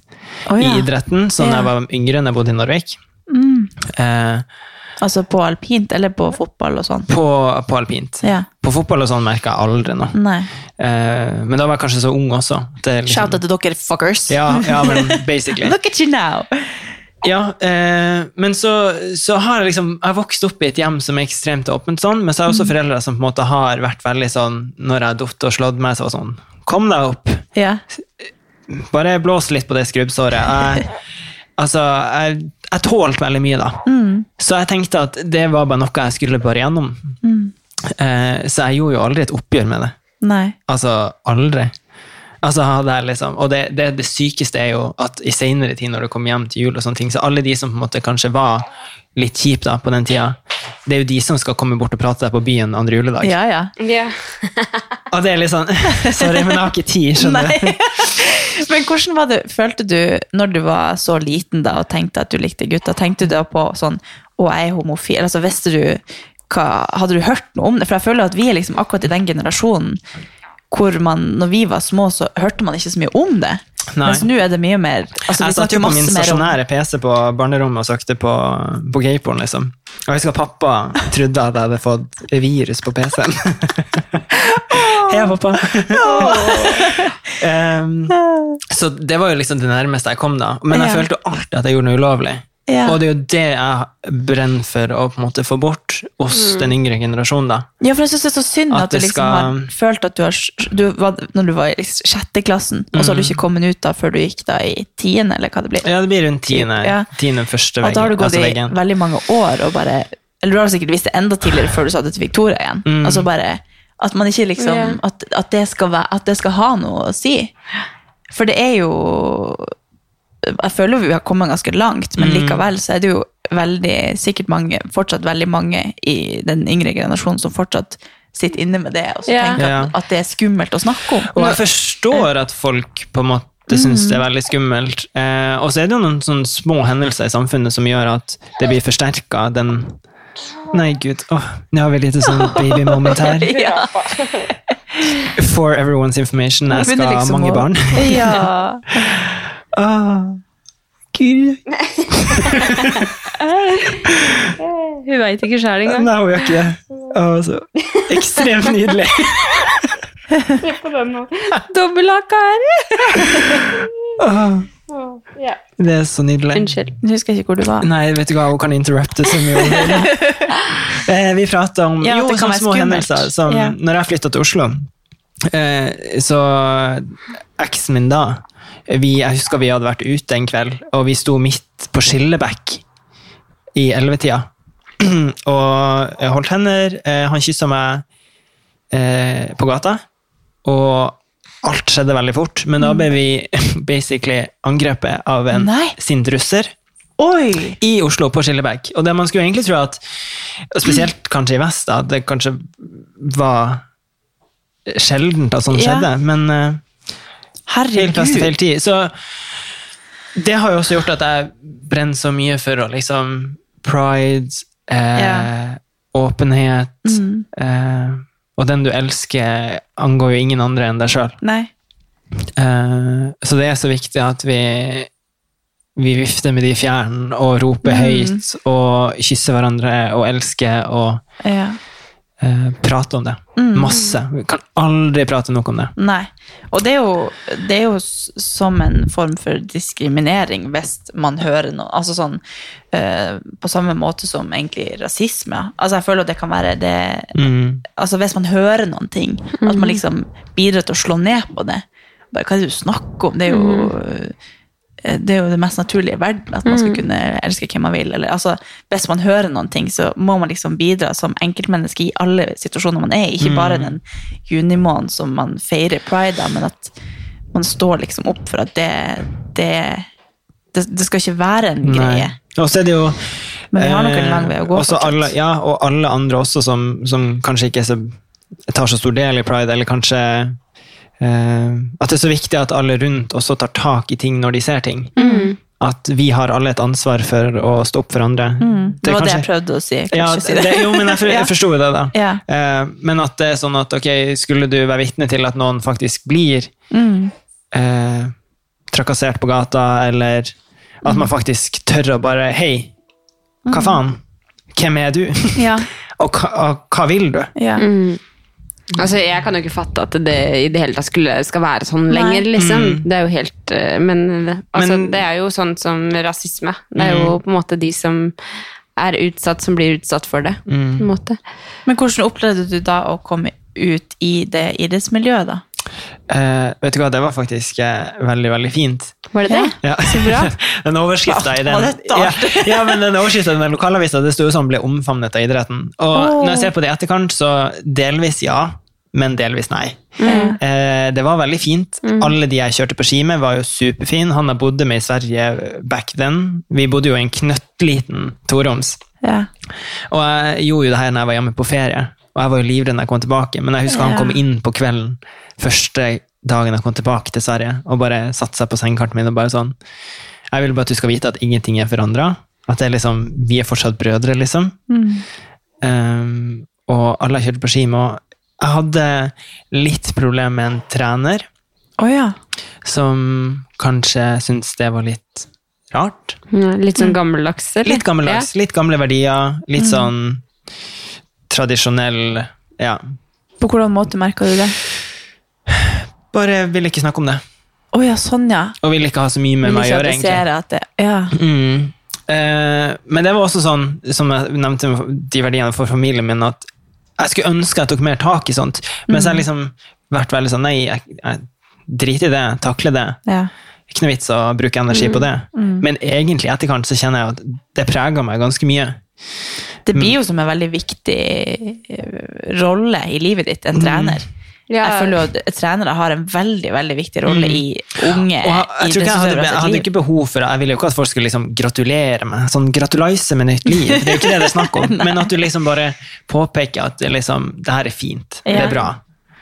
oh, ja. i idretten, sånn Ja. jeg var yngre enn jeg bodde i Narvik. Mm. Eh, Altså på alpint, eller på fotball og sånn? på, på alpint. Ja. På fotball og sånn merka jeg aldri noe. Eh, men da var jeg kanskje så ung også. Liksom- Shout out til dere fuckers. ja, ja, men basically. Look at you now. Ja, eh, men så, så har jeg liksom Jeg har vokst opp i et hjem som er ekstremt åpent sånn, men så har jeg også foreldre som på en måte har vært veldig sånn Når jeg har falt og slått meg, så var sånn Kom deg opp. Ja. Bare blås litt på det skrubbsåret. Jeg, altså, jeg, jeg tålte veldig mye, da. Så jeg tenkte at det var bare noe jeg skulle bare gjennom. Eh, så jeg gjorde jo aldri et oppgjør med det. Nei. Altså aldri. Altså, det er liksom, og det, det, det sykeste er jo at i senere tid, når du kommer hjem til jul, og sånne ting, så alle de som på en måte kanskje var litt kjipe da, på den tida, det er jo de som skal komme bort og prate deg på byen andre juledag. Ja, ja. Yeah. Og det er litt sånn Sorry, men jeg har ikke tid, skjønner du. Men hvordan var det, følte du når du var så liten da, og tenkte at du likte gutter? Tenkte du da på sånn Å, jeg er homofil? Altså, visste du hva, Hadde du hørt noe om det? For jeg føler at vi er liksom akkurat i den generasjonen hvor man, når vi var små, så hørte man ikke så mye om det. Nei. Mens nå er det mye mer altså, Jeg satt jo på min stasjonære PC på barnerommet og søkte på, på gayporn, liksom. Og jeg husker at pappa trodde at jeg hadde fått virus på PC-en. Heia, pappa! um, så det var jo liksom det nærmeste jeg kom, da. Men jeg Ja. følte alltid at jeg gjorde noe ulovlig. Ja. Og det er jo det jeg brenner for å på en måte få bort hos den yngre generasjonen. da. Ja, for jeg synes det er så synd At at, du liksom skal- har følt at du har du var, Når du var i liksom sjette klassen, og så har du Mm. ikke kommet ut da før du gikk da i tiende, eller hva det blir. Ja, det blir rundt tiende, Ja. tiende første At da har du gått Altså i veldig mange år og bare Eller du har sikkert visst det enda tidligere før du sa det til Victoria igjen. Mm. Altså bare At man ikke liksom yeah. at, at, det skal være, at det skal ha noe å si. For det er jo Jeg føler vi har kommet ganske langt, men Mm. likevel så er det jo veldig, sikkert mange, fortsatt veldig mange i den yngre generasjonen som fortsatt sitter inne med det og så yeah. tenker at, at det er skummelt å snakke om. Og jeg forstår at folk på en måte syns det er veldig skummelt. Eh, og så er det jo noen sånne små hendelser i samfunnet som gjør at det blir forsterka, den Nei, gud. Oh, nå har vi litt sånn babymoment her. Ja. For everyone's information. Jeg skal ha liksom mange barn. Ja. Ah, gud. Hun veit ikke sjæl engang. Nei, hun gjør ikke det. Altså, ekstremt nydelig. Dobbelthaka her! Oh, yeah. det er så nydelig. Unnskyld. jeg husker ikke hvor du var. Nei, vet du hva, hun kan interrupte så mye. Eh, Vi prata om Ja, jo, det kan sånne små hendelser. Som yeah. når jeg flytta til Oslo, eh, så eksen min da vi, Jeg husker vi hadde vært ute en kveld, og vi sto midt på Skillebekk i ellevetida. og jeg holdt hender. eh, Han kyssa meg eh, på gata, og alt skjedde veldig fort. Men da ble vi basically angrepet av en Nei. sint russer Oi! i Oslo, på Skillebekk. Og det man skulle egentlig tro at, spesielt kanskje i vest, at det kanskje var sjeldent at sånt Ja. skjedde, men feil plass til Herregud. feil tid. Så det har jo også gjort at jeg brenner så mye for å liksom Pride, eh, Ja. åpenhet Mm. eh, Og den du elsker, angår jo ingen andre enn deg sjøl. Eh, så det er så viktig at vi, vi vifter med de fjærene og roper Mm. høyt og kysser hverandre og elsker og Ja. Eh, prater om det. Mm. Masse. Vi kan aldri prate nok om det. Nei. Og det er, jo, det er jo som en form for diskriminering hvis man hører noe. Altså sånn eh, På samme måte som egentlig rasisme. Altså jeg føler at det kan være det Mm. Altså hvis man hører noen ting, at man liksom bidrar til å slå ned på det. Bare, hva er det du snakker om? Det er jo eh, det er jo det mest naturlige i verden, at man skal kunne elske hvem man vil. Eller, altså, hvis man hører noen ting, så må man liksom bidra som enkeltmenneske i alle situasjoner man er. Ikke bare den junimåneden som man feirer pride av, men at man står liksom opp for at det, det, det, det skal ikke være en greie. Og så er det jo Men vi har nok en eh, lang vei å gå alle, ja, og alle andre også som, som kanskje ikke så, tar så stor del i pride, eller kanskje eh, At det er så viktig at alle rundt også tar tak i ting når de ser ting. Mm. At vi har alle et ansvar for å stå opp for andre. Mm. Det, var det kanskje- jeg prøvde å si. Ja, si det. det, jo, men jeg, for, jeg forsto det, da. Ja. Eh, men at det er sånn at ok, skulle du være vitne til at noen faktisk blir Mm. eh, trakassert på gata, eller at man faktisk tør å bare Hei, hva faen? Hvem er du? Ja. og, hva, og hva vil du? Ja. Mm. Altså, Jeg kan jo ikke fatte at det i det hele tatt skulle, skal være sånn Nei. lenger, liksom. Mm. Det er jo helt eh, Men, altså, Men- det er jo sånn som rasisme. Det er jo på en måte de som er utsatt, som blir utsatt for det. På en måte. Men hvordan opplevde du da å komme ut i det idrettsmiljøet, da? Eh, vet du hva, det var faktisk uh, veldig, veldig fint. Var det det? Ja. Så bra. den overskrifta i den ja, ja, men den overskrifta i den lokalavisa det sto jo sånn 'ble omfavnet av idretten'. Og oh. når jeg ser på det i etterkant, så delvis ja, men delvis nei. Eh, det var veldig fint. Alle de jeg kjørte på ski med, var jo superfine. Han jeg bodde med i Sverige back then. Vi bodde jo i en knøttliten toroms. Ja. Og jeg gjorde jo det her når jeg var hjemme på ferie. Og jeg var jo livredd da jeg kom tilbake, men jeg husker han kom inn på kvelden første dagen jeg kom tilbake til Sverige, og bare satte seg på sengekanten min og bare sånn Jeg vil bare at du skal vite at ingenting er forandra. At det er liksom, vi er fortsatt brødre, liksom. Mm. Um, og alle har kjørt på ski med. Jeg hadde litt problem med en trener oh, ja. som kanskje syntes det var litt rart. Ja, Litt sånn gammeldags, eller? Litt gammeldags, litt gamle verdier, litt sånn tradisjonell Ja. På hvordan måte merka du det? bare ville ikke snakke om det. Å ja, sånn ja. Og ville ikke ha så mye med meg å gjøre, egentlig. at det Ja. Mm. Eh, men det var også sånn, som jeg nevnte de verdiene for familien min, at jeg skulle ønske jeg tok mer tak i sånt. Mens jeg liksom vært veldig sånn, nei, jeg, jeg driter i det, takler det. ja. Ikke noe vits å bruke energi på det. Men egentlig i etterkant så kjenner jeg at det preger meg ganske mye. Det blir jo som en veldig viktig eh, rolle i livet ditt, en trener. Ja. Jeg føler jo at trenere har en veldig veldig viktig rolle i unge Og jeg, jeg, tror ikke jeg, hadde, jeg hadde ikke behov for Jeg ville jo ikke at folk skulle liksom gratulere meg. Sånn gratulise med nytt liv. Det er jo ikke det det er snakk om. Men at du liksom bare påpeker at det, liksom, det her er fint. Det er bra.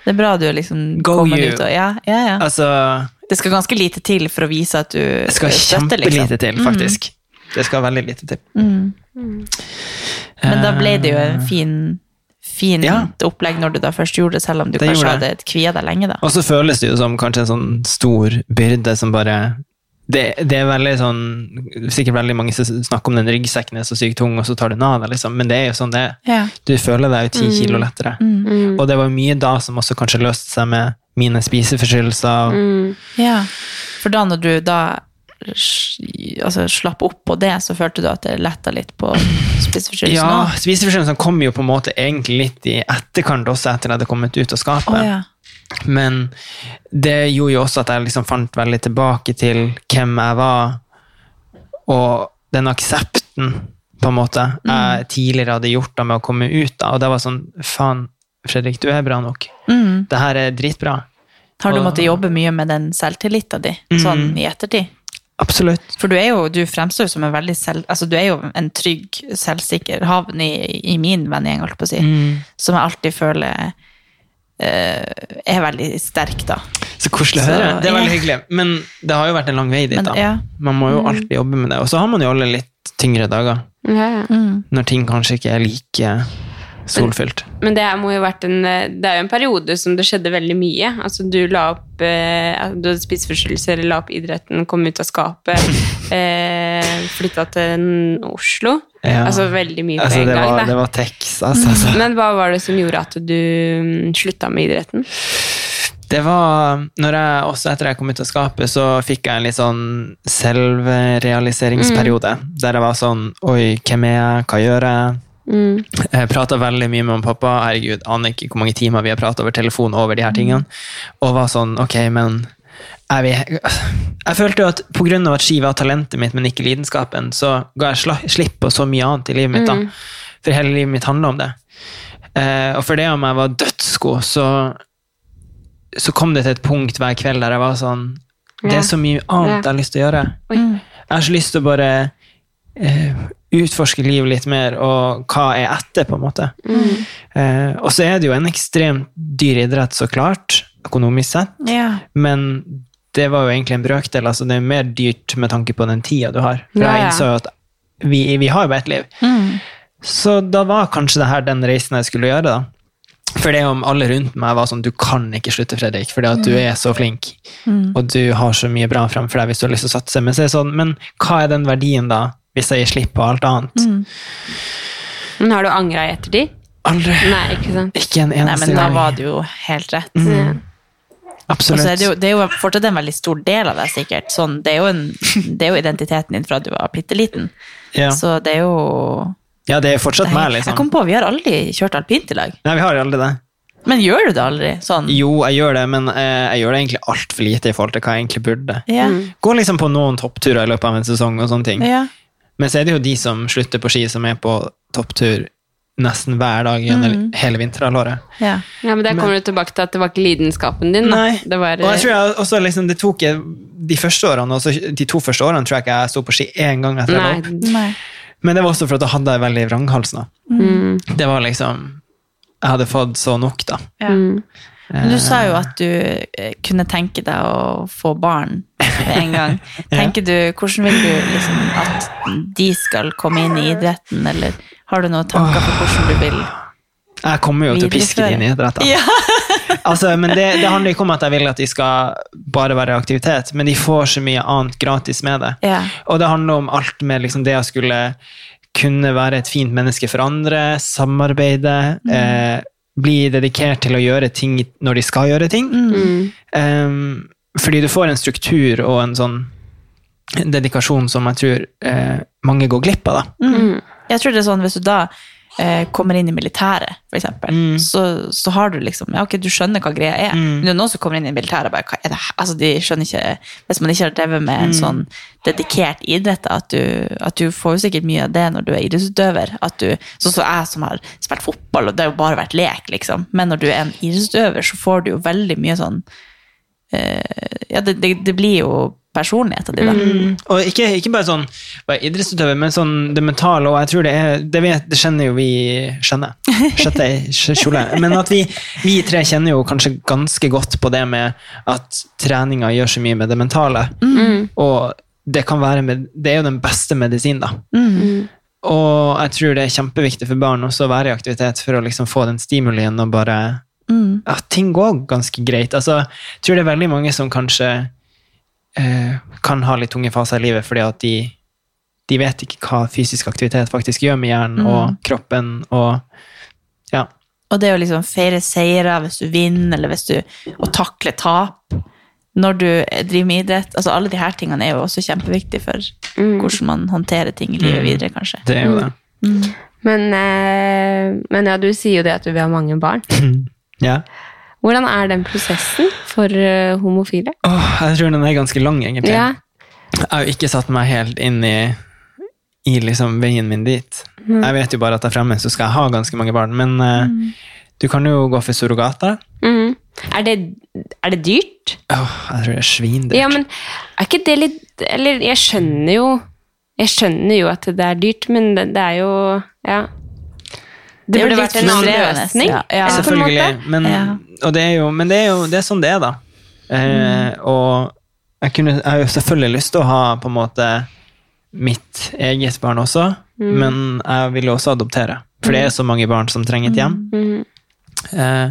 Det er bra du liksom Go kommer you. ut og ja, ja, ja. Altså Det skal ganske lite til for å vise at du Det skal støtter, kjempelite liksom. til, faktisk. Det skal veldig lite til. Men da ble det jo en fin, fint Ja. opplegg når du da først gjorde det, selv om du Det kanskje hadde kvia deg lenge, da. Og så føles det jo som kanskje en sånn stor byrde som bare det, det er veldig sånn Sikkert veldig mange som snakker om den ryggsekken er så sykt tung, og så tar du den av deg, liksom. Men det er jo sånn det er. Ja. Du føler deg jo ti kilo lettere. Og det var mye da som også kanskje løste seg med mine spiseforstyrrelser. ja. For da når du da altså, slapp opp på det, så følte du at det letta litt på spiseforstyrrelsen? Ja, også? spiseforstyrrelsene kom jo på en måte egentlig litt i etterkant, også etter at jeg hadde kommet ut av skapet. Oh, ja. Men det gjorde jo også at jeg liksom fant veldig tilbake til hvem jeg var, og den aksepten, på en måte, jeg tidligere hadde gjort da med å komme ut da, og det var sånn, faen, Fredrik, du er bra nok. Mm. Det her er dritbra. Har du Og- måttet jobbe mye med den selvtilliten din, sånn Mm. i ettertid? Absolutt. For du er jo, du fremstår som en veldig selv, altså du er jo en trygg, selvsikker havn i, i min vennegjeng, holdt på å si, Mm. som jeg alltid føler er veldig sterk, da. Så koselig å høre. Det er veldig ja. hyggelig. Men det har jo vært en lang vei dit, Men, ja. Man må jo alltid jobbe med det. Og så har man jo alle litt tyngre dager, Ja, ja. Mm. når ting kanskje ikke er like solfylt. Men det her må jo vært en eh, Det er jo en periode som det skjedde veldig mye. Altså du la opp eh, Du hadde spiseforstyrrelser, la opp idretten, kom ut av skapet, eh, flytta til Oslo. Ja. Altså veldig mye på Altså, en det, gang. var, det var Tex, altså. altså. Men hva var det som gjorde at du mm, slutta med idretten? Det var når jeg, også etter jeg kom ut av skapet, så fikk jeg en litt sånn selvrealiseringsperiode. Der jeg var sånn Oi, hvem er jeg? Hva gjør jeg? Mm. Jeg prata veldig mye med mamma og pappa. Herregud, aner ikke hvor mange timer vi har prata over telefon over de her tingene. Og var sånn Ok, men jeg, jeg følte jo at pga. at ski var talentet mitt, men ikke lidenskapen, så ga jeg slipp på så mye annet i livet mitt. da. For hele livet mitt handla om det. Eh, og for det om jeg var dødsgod, så, så kom det til et punkt hver kveld der jeg var sånn Det er så mye annet jeg har lyst til å gjøre. Jeg har så lyst til å bare eh, utforske livet litt mer, og hva er etter, på en måte. Eh, og så er det jo en ekstremt dyr idrett, så klart, økonomisk sett, Ja. men det var jo egentlig en brøkdel. altså Det er mer dyrt med tanke på den tida du har. For Ja, jeg innså jo at vi, vi har jo bare ett liv. Mm. Så da var kanskje det her den reisen jeg skulle gjøre, da. For det om alle rundt meg var sånn Du kan ikke slutte, Fredrik, fordi at du er så flink. Og du har så mye bra framfor deg hvis du har lyst til å satse. Men så er det sånn, men hva er den verdien, da, hvis jeg gir slipp på alt annet? Men har du angra i ettertid? Aldri. Nei, ikke sant? Ikke en Nei, men da var det jo helt rett. Ja. Absolutt. er det, jo, det er jo fortsatt en veldig stor del av deg, sikkert. Sånn, det, er jo en, det er jo identiteten din fra du var bitte liten. ja. Så det er jo ja, det er fortsatt meg, liksom. Jeg kom på, vi har aldri kjørt alpint i lag. Nei, vi har aldri det. Men gjør du det aldri? Sånn? Jo, jeg gjør det, men eh, jeg gjør det egentlig altfor lite i forhold til hva jeg egentlig burde. Ja. Gå liksom på noen toppturer i løpet av en sesong og sånne ting. ja. Men så er det jo de som slutter på ski, som er på topptur nesten hver dag gjennom hele vinterhalvåret. ja. Ja, men Der kommer du tilbake til at det var ikke lidenskapen din. Da. Nei. Det var, Og jeg tror jeg også liksom, det tok jeg, de første årene, også, de to første årene tror jeg ikke jeg sto på ski én gang etter jeg var opp. Nei. Nei. Men det var også for at jeg hadde en veldig vranghals nå. Mm. Det var liksom Jeg hadde fått så nok, da. Ja. Mm. Men du sa jo at du eh, kunne tenke deg å få barn en gang. Tenker du, Hvordan vil du liksom at de skal komme inn i idretten, eller har du noen tanker for hvordan du vil Jeg kommer jo til å piske dem inn i idretten. Ja. Altså, men det, det handler ikke om at jeg vil at de skal bare være i aktivitet, men de får så mye annet gratis med det. Ja. Og det handler om alt med liksom det å skulle kunne være et fint menneske for andre, samarbeide, eh, bli dedikert til å gjøre ting når de skal gjøre ting. Mm. Um, fordi du får en struktur og en sånn dedikasjon som jeg tror eh, mange går glipp av. da. Mm. Jeg tror det er sånn hvis du da kommer inn i militæret, eksempel, Mm. så, så har du liksom Ja, ok, du skjønner hva greia er. Mm. Men det er noen som kommer inn i militæret og bare hva er det? Altså, de skjønner ikke Hvis man ikke har drevet med en Mm. sånn dedikert idrett, at du, at du får jo sikkert mye av det når du er idrettsutøver. At du, sånn som jeg som har spilt fotball, og det har jo bare vært lek, liksom. Men når du er en idrettsutøver, så får du jo veldig mye sånn eh, Ja, det, det, det blir jo personligheten din, da. Mm. Og ikke, ikke bare sånn bare idrettsutøver, men sånn det mentale, og jeg tror det er Det, vet, det kjenner jo vi skjønner. Sjette kjole. Men at vi, vi tre kjenner jo kanskje ganske godt på det med at treninga gjør så mye med det mentale. Mm. Og det kan være med, det er jo den beste medisinen, da. Mm. Og jeg tror det er kjempeviktig for barn også å være i aktivitet for å liksom få den stimulien og bare Mm. at ting går ganske greit. Altså, jeg tror det er veldig mange som kanskje eh, kan ha litt tunge faser i livet fordi at de, de vet ikke hva fysisk aktivitet faktisk gjør med hjernen Mm. og kroppen. og ja. Og det å liksom feire seire hvis du vinner, eller hvis du Å takle tap når du driver med idrett. altså Alle de her tingene er jo også kjempeviktige for Mm. hvordan man håndterer ting i livet Mm. videre, kanskje. Det er jo det. Men, eh, men ja, du sier jo det at du vil ha mange barn. Ja. Hvordan er den prosessen for uh, homofile? Oh, jeg tror den er ganske lang, egentlig. Ja. Jeg har jo ikke satt meg helt inn i, i liksom veien min dit. Mm. Jeg vet jo bare at der fremme så skal jeg ha ganske mange barn, men eh, du kan jo gå for surrogater. Mm. Er, det, er det dyrt? Oh, jeg tror det er svindyrt. Ja, men er ikke det litt Eller jeg skjønner jo Jeg skjønner jo at det er dyrt, men det, det er jo Ja. Det burde vært en annen løsning, ja. Ja. Selvfølgelig. Men, Ja. og det er jo, men det er jo det er sånn det er, da. Eh, og jeg, kunne, jeg har jo selvfølgelig lyst til å ha på en måte mitt eget barn også, men jeg vil jo også adoptere. For det er så mange barn som trenger et hjem. Mm. Eh,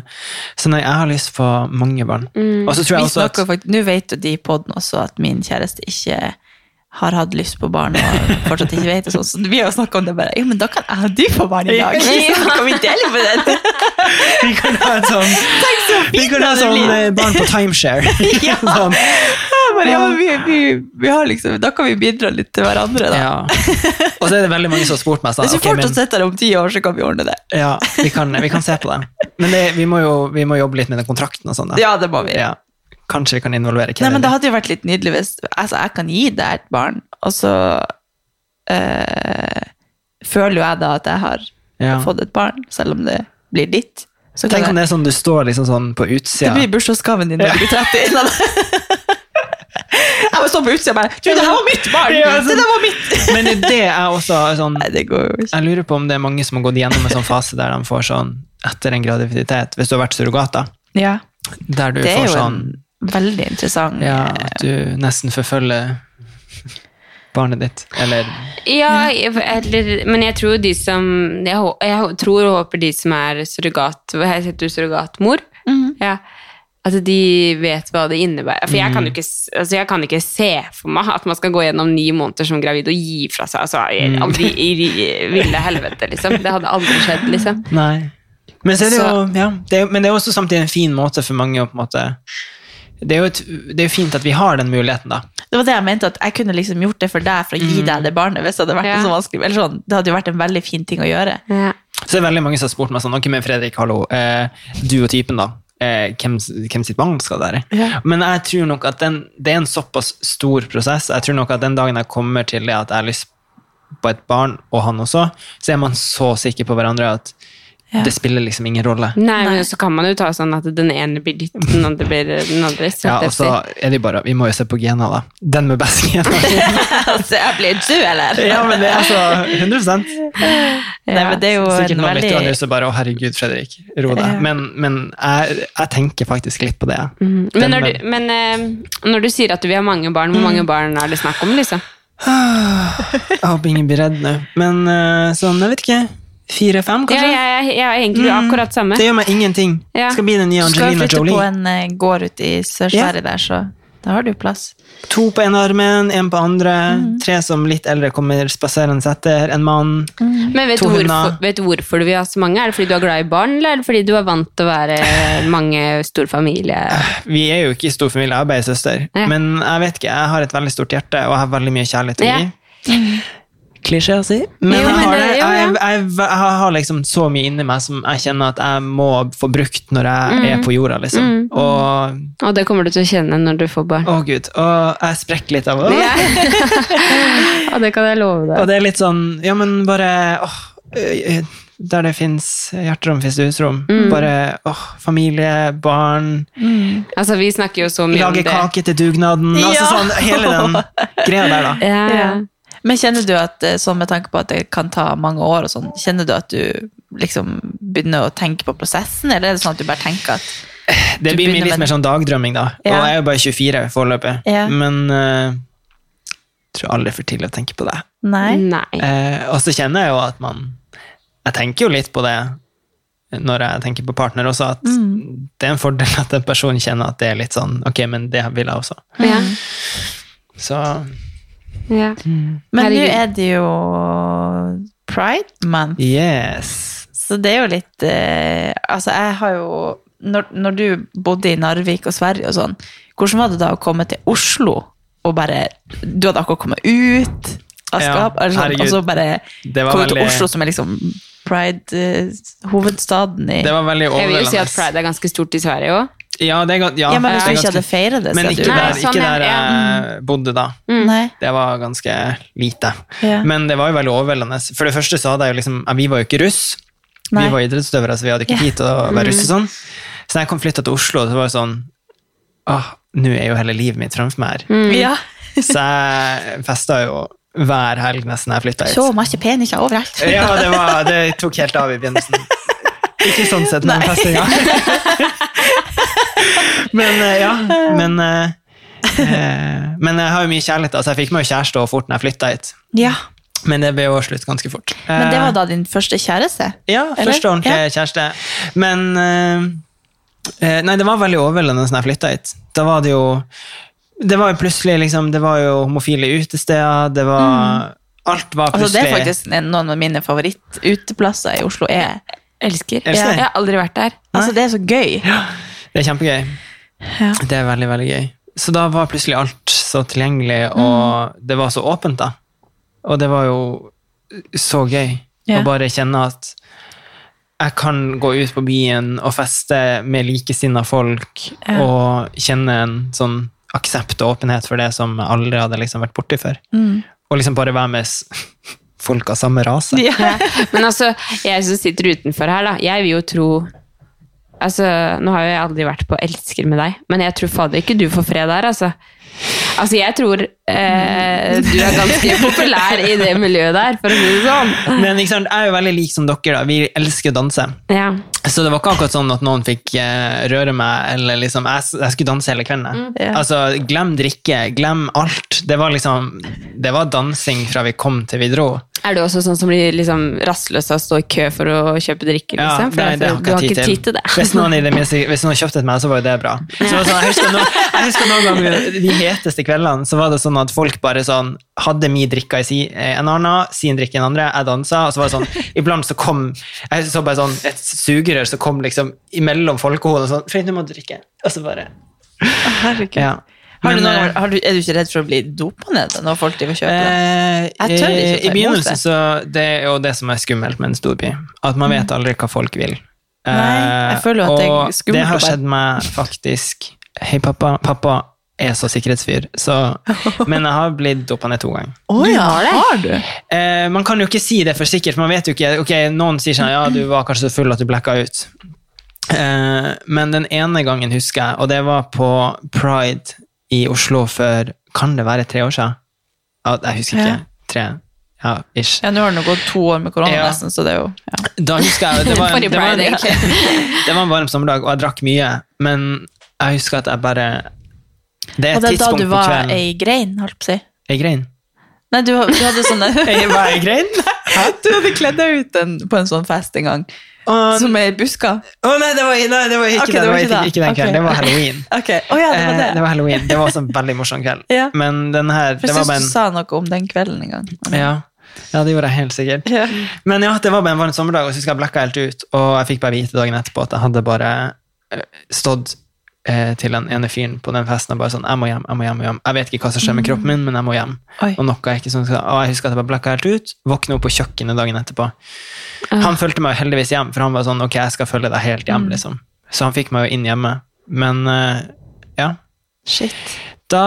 så nei, jeg har lyst på mange barn. Mm. Og så tror jeg også at Nå vet jo de i poden også at min kjæreste ikke har hatt lyst på barn og fortsatt ikke vet det. Sånn. Så vi har jo snakka om det bare. Ja, men da kan jeg og du få barn i dag! Ja. Kan vi dele på den? vi kan ha et sånn, vi kan ha sånn eh, barn på timeshare. Ja. sånn, ja, men vi, vi, vi har liksom, da kan vi bidra litt til hverandre, da. ja. Og så er det veldig mange som har spurt meg sånn, Hvis vi fortsatt okay, men- til å sitte her om ti år, så kan vi ordne det. Ja, vi kan, vi kan se på det. Men det, vi, må jo, vi må jobbe litt med den kontrakten og sånn. Ja, det må vi. Ja. Kanskje vi kan involvere Nei, men Det hadde jo vært litt nydelig hvis altså, jeg kan gi deg et barn, og så øh, føler jo jeg da at jeg har ja. fått et barn, selv om det blir ditt. Så Tenk om det er sånn du står liksom sånn på det blir bursdagsgaven din når du blir 30. jeg må stå på utsida og bare Du, det her var mitt barn! Ja, sånn. Det der var mitt! Men det er også sånn Nei, det går ikke. Jeg lurer på om det er mange som har gått gjennom en sånn fase der de får sånn etter en graviditet, hvis du har vært surrogat, da, Ja, der du får sånn en veldig interessant Ja, eh, at du nesten forfølger barnet ditt, eller Ja, eller, men jeg tror de som Jeg, jeg tror og håper de som er surrogat Hva heter du, surrogatmor? mhm. Ja. At de vet hva det innebærer. For jeg Mm. kan, jo ikke, altså jeg kan ikke se for meg at man skal gå gjennom ni måneder som gravid og gi fra seg altså, i- Mm. aldri i, i ville helvete, liksom. Det hadde aldri skjedd, liksom. Nei. Men, så er det jo, ja, det er, men det er også samtidig en fin måte for mange å på en måte Det er jo et, det er fint at vi har den muligheten, da. Det var det jeg mente, at jeg kunne liksom gjort det for deg for å gi deg det barnet hvis det hadde vært Ja. så vanskelig. Eller sånn, det hadde jo vært en veldig fin ting å gjøre. Ja. Så det er veldig mange som har spurt meg sånn Ok, men Fredrik, hallo. Eh, du og typen, da. Eh, hvem, hvem sitt barn skal det være? Ja. Men jeg tror nok at den, det er en såpass stor prosess. Jeg tror nok at den dagen jeg kommer til det at jeg har lyst på et barn, og han også, så er man så sikker på hverandre at Ja. det spiller liksom ingen rolle. Nei, Nei. men så kan man jo ta sånn at den ene blir ditt, den andre blir den andre. Ja, og så er det bare Vi må jo se på gena, da. Den med best gena. altså, jeg blir du, eller? ja, men det er altså 100 Nei, men det er jo Sikkert en noen lyttere veldig nå som bare Å, herregud, Fredrik, ro deg. Ja. Men, men jeg, jeg tenker faktisk litt på det. Mm. Men, når du, men uh, når du sier at vi har mange barn, hvor Mm. mange barn er det snakk om, liksom? Jeg håper ingen blir redd nå. Men uh, sånn, jeg vet ikke. Fire-fem, kanskje? Ja, jeg, jeg er egentlig Mm. akkurat samme. Det gjør meg ingenting. Ja. Skal bli den nye Du skal flytte Jolie. på en eh, gård ute i Sør-Sverige der, så Da har du plass. To på ene armen, én på andre. Mm. Tre som litt eldre kommer spaserende etter. En mann. Men vet du, To hvorfor, hunder. vet du hvorfor du vil ha så mange? Er det fordi du er glad i barn, eller er det fordi du er vant til å være mange stor familie? Vi er jo ikke i stor familie, jeg er bare søster. Ja. Men jeg vet ikke, jeg har et veldig stort hjerte, og jeg har veldig mye kjærlighet å Ja. Klisjé å si, men, Jo, jeg, har det- jo, ja. jeg, jeg, jeg har liksom så mye inni meg som jeg kjenner at jeg må få brukt når jeg Mm. er på jorda, liksom. Og Og det kommer du til å kjenne når du får barn. å gud, og jeg sprekker litt av det. Ja. og det kan jeg love deg. Og det er litt sånn, ja, men bare åh, øh, Der det fins hjerterom, fins det husrom. Mm. Bare åh, familie, barn, Altså, vi snakker jo så mye om lage det. kake til dugnaden. Altså sånn, hele den greia der, da. Ja, ja. Men kjenner du at, eh, sånn med tanke på at det kan ta mange år, og sånn, kjenner du at du liksom begynner å tenke på prosessen, eller er det sånn at du bare tenker at Det blir litt med- mer sånn dagdrømming, da. Ja. Og jeg er jo bare 24 foreløpig. Ja. Men uh, jeg tror aldri for tidlig å tenke på det. Nei? Nei. Uh, og så kjenner jeg jo at man Jeg tenker jo litt på det når jeg tenker på partner også, at Mm. det er en fordel at en person kjenner at det er litt sånn Ok, men det vil jeg også. Ja. Så Ja. Men nå er det jo Pride Month, yes. så det er jo litt eh, Altså, jeg har jo når, når du bodde i Narvik og Sverige og sånn, hvordan var det da å komme til Oslo og bare Du hadde akkurat kommet ut av skap, ja, sånn, og så bare komme veldig... til Oslo, som er liksom pride-hovedstaden i Det var veldig Jeg vil jo si at pride er ganske stort i Sverige òg. Ja, det er, godt. ja, Ja, men hvis du ikke hadde feira det, Men ikke du Nei, der, sånn, ikke der jeg bodde da. Mm. Det var ganske lite. Ja. Men det var jo veldig overveldende. For det første så hadde jeg jo liksom Vi var jo ikke russ. Nei. Vi var idrettsutøvere, så vi hadde ikke Ja. tid til å være russ og sånn. Så da jeg kom flytta til Oslo, så var det sånn Åh, nå er jo hele livet mitt framfor meg her. Ja. Så jeg festa jo hver helg nesten jeg flytta hit. Så masse peniser overalt. Ja, det, var, det tok helt av i begynnelsen. Ikke sånn sett, men festinga. men eh, ja, men eh, eh, Men jeg har jo mye kjærlighet, altså jeg fikk meg jo kjæreste og fort når jeg flytta hit. Ja. Men det ble jo slutt ganske fort. Men det var da din første kjæreste? Ja, eller? første ordentlige kjæreste. Men Nei, det var veldig overveldende når jeg flytta hit. Da var det jo Det var jo plutselig liksom Det var jo homofile utesteder, det var Alt var Altså, det er faktisk noen av mine favorittuteplasser i Oslo. Jeg Elsker. Elsker. Ja, jeg har aldri vært der. Altså, det er så gøy. Det er kjempegøy. Ja. Det er veldig, veldig gøy. Så da var plutselig alt så tilgjengelig, og det var så åpent, da. Og det var jo så gøy yeah. å bare kjenne at jeg kan gå ut på byen og feste med likesinna folk, yeah. og kjenne en sånn aksept og åpenhet for det som jeg aldri hadde liksom vært borti før. Mm. Og liksom bare være med s- folk av samme rase. Ja. Ja. Men altså, jeg som sitter utenfor her, da, jeg vil jo tro Altså, Nå har jo jeg aldri vært på Elsker med deg, men jeg tror fader ikke du får fred der, altså. Altså, jeg tror eh, du er ganske populær i det miljøet der, for å si det sånn. Men ikke sant, jeg er jo veldig lik som dere, da. Vi elsker å danse. Ja. Så det var ikke akkurat sånn at noen fikk eh, røre meg, eller liksom Jeg, jeg skulle danse hele kvelden. Mm, Ja. Altså, glem drikke, glem alt. Det var liksom Det var dansing fra vi kom til vi dro. Er du også sånn som blir liksom rastløs av å stå i kø for å kjøpe drikke? Ja, Liksom? For nei, det har du har ikke tid til det. Hvis noen, i det minste, hvis noen kjøpte et meg, så var jo det bra. Så så, sånn, jeg, husker noen, jeg husker noen ganger de heteste kveldene, så var det sånn at folk bare sånn hadde min drikka i si, en annen, sin drikke i en andre, jeg dansa, og så var det sånn Iblant så kom Jeg så bare sånn et sugerør som kom liksom imellom folkehodet og sånn Fred, nå må du drikke. Og så bare Herregud. Ja. Har du noen, eh, har du, er du ikke redd for å bli dopa ned når folk driver og kjøper det? Eh, Jeg tør ikke å ta I begynnelsen så Det er jo det som er skummelt med en storby. At man vet aldri hva folk vil. Mm. Nei, jeg Eh, føler jo at det er og skummelt det har skjedd meg faktisk Hei, pappa. Pappa er så sikkerhetsfyr, så Men jeg har blitt dopa ned to ganger. Oh, ja, har du? Eh, man kan jo ikke si det for sikkert, for man vet jo ikke Ok, noen sier sånn Ja, du var kanskje så full at du blacka ut. Eh, men den ene gangen husker jeg, og det var på Pride i Oslo for Kan det være tre år siden? Ja, jeg husker ikke. Tre. Ja, ish. Ja, nå har det gått to år med korona Ja. nesten, så det er jo ja. Da husker jeg Det var, det var, Pride, egentlig. det var en varm sommerdag, og jeg drakk mye, men jeg husker at jeg bare Det er Og et det er da tidspunkt du på var kvelden ei grein, holdt på å si. Ei grein. Nei, du, du hadde sånne var ei grein? Du hadde kledd deg ut en, på en sånn fest en gang. Å, Som er i busker? å, nei, det var, nei, det var ikke, okay, det, det det var ikke ikke, den kvelden. Det var halloween. Okay. Oh, ja, det var det. Eh, det var halloween. Det var også en veldig morsom kveld. Ja. Men den her, det jeg syns du sa noe om den kvelden en gang. ja, ja, det gjorde jeg helt sikkert. Ja. Men ja, det var bare en varm sommerdag, og så husker jeg blacka helt ut. Og jeg fikk bare vite dagen etterpå at jeg hadde bare eh, stått til den ene fyren på den festen og bare sånn Jeg må hjem, jeg må hjem. jeg må hjem. Jeg vet ikke hva som skjer med kroppen min, men jeg må hjem. Oi. Og noe er ikke sånn, og jeg husker at jeg bare blacka helt ut. Våkna opp på kjøkkenet dagen etterpå. Han fulgte meg heldigvis hjem, for han var sånn Ok, jeg skal følge deg helt hjem, liksom. Så han fikk meg jo inn hjemme. Men uh, ja. Shit. Da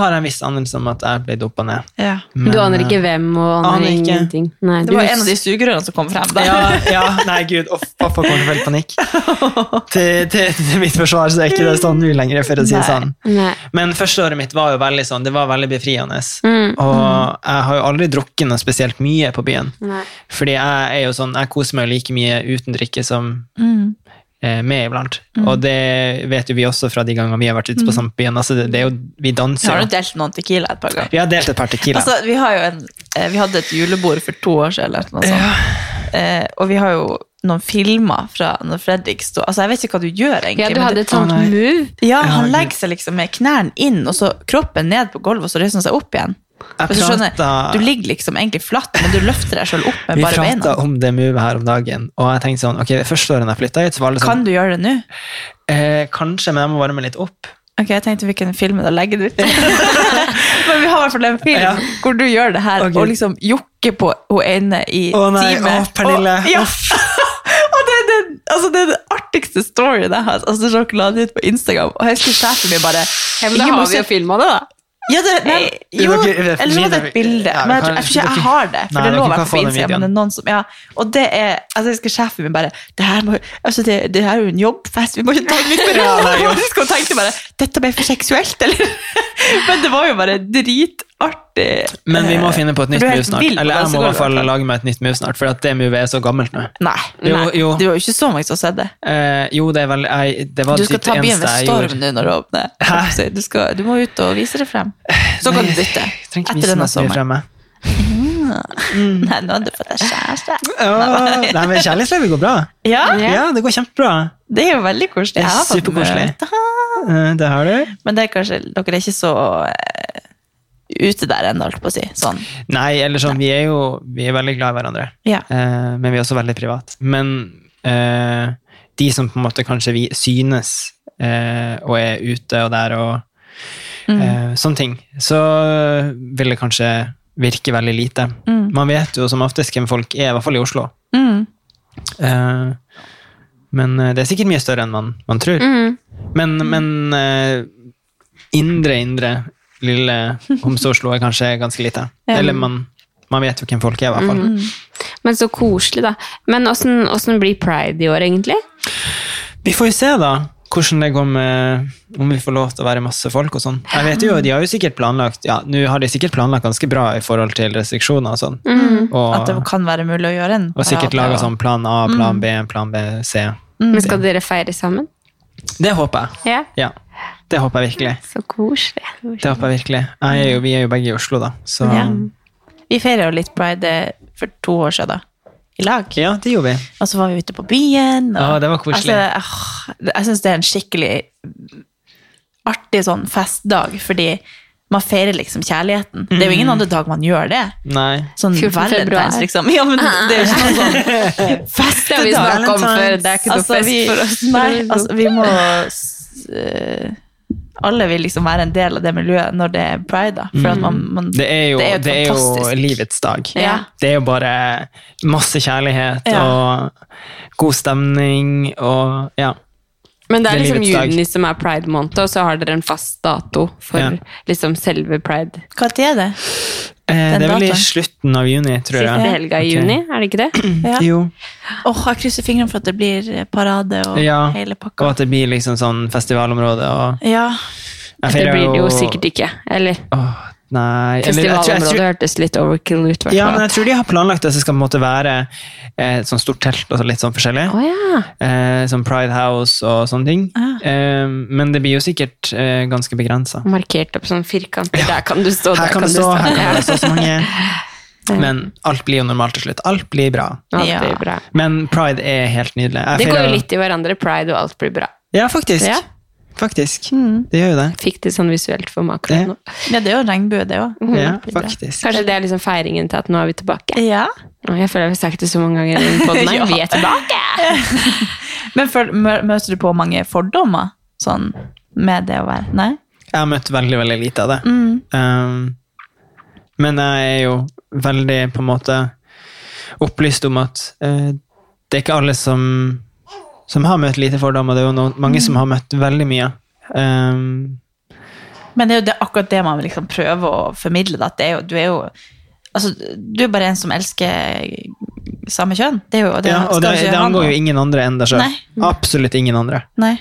har jeg en viss anelse om at jeg ble dopa ned. Ja. Men, du aner ikke eh, hvem og aner, aner ikke. ingenting. Nei, Det var en av de sugerørene som kom frem. Da. Ja, ja, nei gud, uff, pappa kommer til å felle panikk. Til, til, til mitt forsvar så er ikke det sånn mye lenger, for å si det sånn. Nei. Men første året mitt var jo veldig sånn, det var veldig befriende. Mm. Og jeg har jo aldri drukket noe spesielt mye på byen. Nei. Fordi jeg er jo sånn, jeg koser meg jo like mye uten drikke som Mm. Eh, med iblant. Og det vet jo vi også fra de gangene vi har vært ute på samme byen. Altså, det, det er jo, vi danser har jo delt noen Tequila et par ganger. Vi har delt et par tequila. Altså, vi, har jo en, eh, vi hadde et julebord for to år siden, eller noe sånt. Eh, og vi har jo noen filmer fra når Fredrik sto Altså, jeg vet ikke hva du gjør, egentlig. Ja, du hadde et sånt move. ja, han legger seg liksom med knærne inn, og så kroppen ned på gulvet, og så reiser han seg opp igjen. Du skjønner, du ligger liksom egentlig flatt, men du løfter deg selv opp med vi bare prata beina. om det movet her om dagen, og jeg tenkte sånn, ok, det første året jeg flytta hit, så var alle sånn Kan du gjøre det nå? Eh, kanskje, men jeg må varme litt opp. Ok, jeg tenkte vi kunne filme det og legge det ut. Men vi har i hvert fall en film Ja. hvor du gjør det her, okay. og liksom jokker på hun ene i oh, nei, teamet. å, Pernille. Og, ja. og det, er det, altså, det er den artigste storyen jeg har. Altså, så la det ut på Instagram, og jeg husker sjefen min bare må har vi se- jo filma det, da. Ja, det, nei, jo, eller så var det et bilde. Men jeg, tror- jeg ikke jeg har det. For Nei, det lå få på Instagram. Men det er noen som, ja, og det er altså Jeg skal sjefen min bare Det her, må, altså det, det her er jo en jobbfest, vi må ikke ta det litt Ja, nei, Og tenkte bare Dette ble for seksuelt, eller? Men det var jo bare dritartig. Men vi må Eh, finne på et nytt du move snart. Eller jeg må i hvert fall lage meg et nytt move snart, for det movet er så gammelt nå. Nei. Jo, nei. jo. Det var jo ikke så mange som har sett det. Eh, jo, det er vel jeg, Det var Du skal ta byen ved storm nå når det åpner. Du, skal, du må ut og vise det frem. Så kan du bytte. Etter denne sommeren. Mm. Nei, nå har du fått deg kjæreste. Oh, Nei, men kjærlighetslivet går bra. Ja, Ja, det går kjempebra. det er jo veldig koselig. Det er superkoselig. Eh, Det har du. Men det er kanskje, dere er ikke så eh, ute der ennå, holdt på å si. Sånn. Nei, eller sånn, vi er jo vi er veldig glad i hverandre. Ja. Eh, men vi er også veldig private. Men eh, de som på en måte kanskje vi synes eh, og er ute og der og Mm. eh, sånne ting, så vil det kanskje virke veldig lite. Mm. Man vet jo som oftest hvem folk er, i hvert fall i Oslo. Mm. Eh, men eh, det er sikkert mye større enn man, man tror. Mm. Men, men indre, indre, lille Homse-Oslo er kanskje ganske lite. Ja. Eller man, man vet jo hvem folk er, i hvert fall. Mm. Men så koselig, da. Men åssen blir pride i år, egentlig? Vi får jo se, da, hvordan det går med om vi får lov til å være masse folk og sånn. Jeg vet jo, De har jo sikkert planlagt ja, nå har de sikkert planlagt ganske bra i forhold til restriksjoner og sånn. At det kan være mulig å gjøre en og sikkert laga sånn plan A, plan B, plan B, C. Men skal dere feire sammen? Det håper jeg. Ja. Ja, det håper jeg virkelig. Så koselig. Det håper jeg virkelig. Jeg er jo, vi er jo begge i Oslo, da. Så Ja. Vi feirer jo litt pride for to år siden, da. I lag. ja, det gjorde vi. Og så var vi ute på byen. Og, Ja, det var koselig. Altså, ah, jeg syns det er en skikkelig artig sånn festdag, fordi man feirer liksom kjærligheten. Det er jo ingen andre dag man gjør det. Nei. Sånn 14. valentines, februar. liksom. Ja, men det er jo ikke noe sånn Det har vi festedag. snakka om før. Det er ikke noe Altså, fest vi, for oss. nei, altså, vi må eh, Alle vil liksom være en del av det miljøet når det er pride, da. For at man, man Det er jo, Det er jo det er jo livets dag. Ja. Det er jo bare masse kjærlighet Ja. og god stemning og ja. Men det er Det er liksom juni som er pride-måned, og så har dere en fast dato for Ja. liksom selve pride. Hva er det? Eh, det er vel i slutten av juni, tror Siste jeg. helga i Ok. juni, er det ikke det? Ja. Jo. Åh, jeg krysser fingrene for at det blir parade og Ja, hele Og at det blir liksom sånn festivalområde og Ja. Jeg Det blir det jo jo- sikkert ikke. Eller Åh, nei festivalområdet hørtes litt overkill ut, i Ja, men jeg tror de har planlagt at det skal på en måte være eh, et sånt stort telt og så litt sånn forskjellig. Oh, ja. Eh, som Pride House og sånne ting. Ah. Eh, men det blir jo sikkert eh, ganske begrensa. Markert opp sånn firkanter. Der kan du stå, Her der kan du stå, her kan det stå så mange. Men alt blir jo normalt til slutt. Alt blir bra. Alt Ja. blir bra. Men pride er helt nydelig. Jeg Det går jo litt i hverandre. Pride og alt blir bra. Ja, faktisk. Ja. Faktisk. Det gjør jo det. Fikk det sånn visuelt for meg Ja. akkurat nå. Ja, det er jo regnbue, det òg. Ja, faktisk. Kanskje det er liksom feiringen til at nå er vi tilbake. Ja. Å, Jeg føler jeg har sagt det så mange ganger i poden. her. Ja. Vi er tilbake! Men for, mø- møter du på mange fordommer sånn, med det å være Nei? Jeg har møtt veldig, veldig lite av det. Mm. Um, men jeg er jo veldig på en måte opplyst om at uh, det er ikke alle som, som har møtt lite fordommer. Det er jo noen, mange som har møtt veldig mye. Um, Men det er jo det, akkurat det man liksom prøver å formidle. At Det er jo, du er jo altså, du er bare en som elsker samme kjønn. Det er jo, det ja, og det, det angår jo ingen andre enn deg sjøl. Absolutt ingen andre. Nei,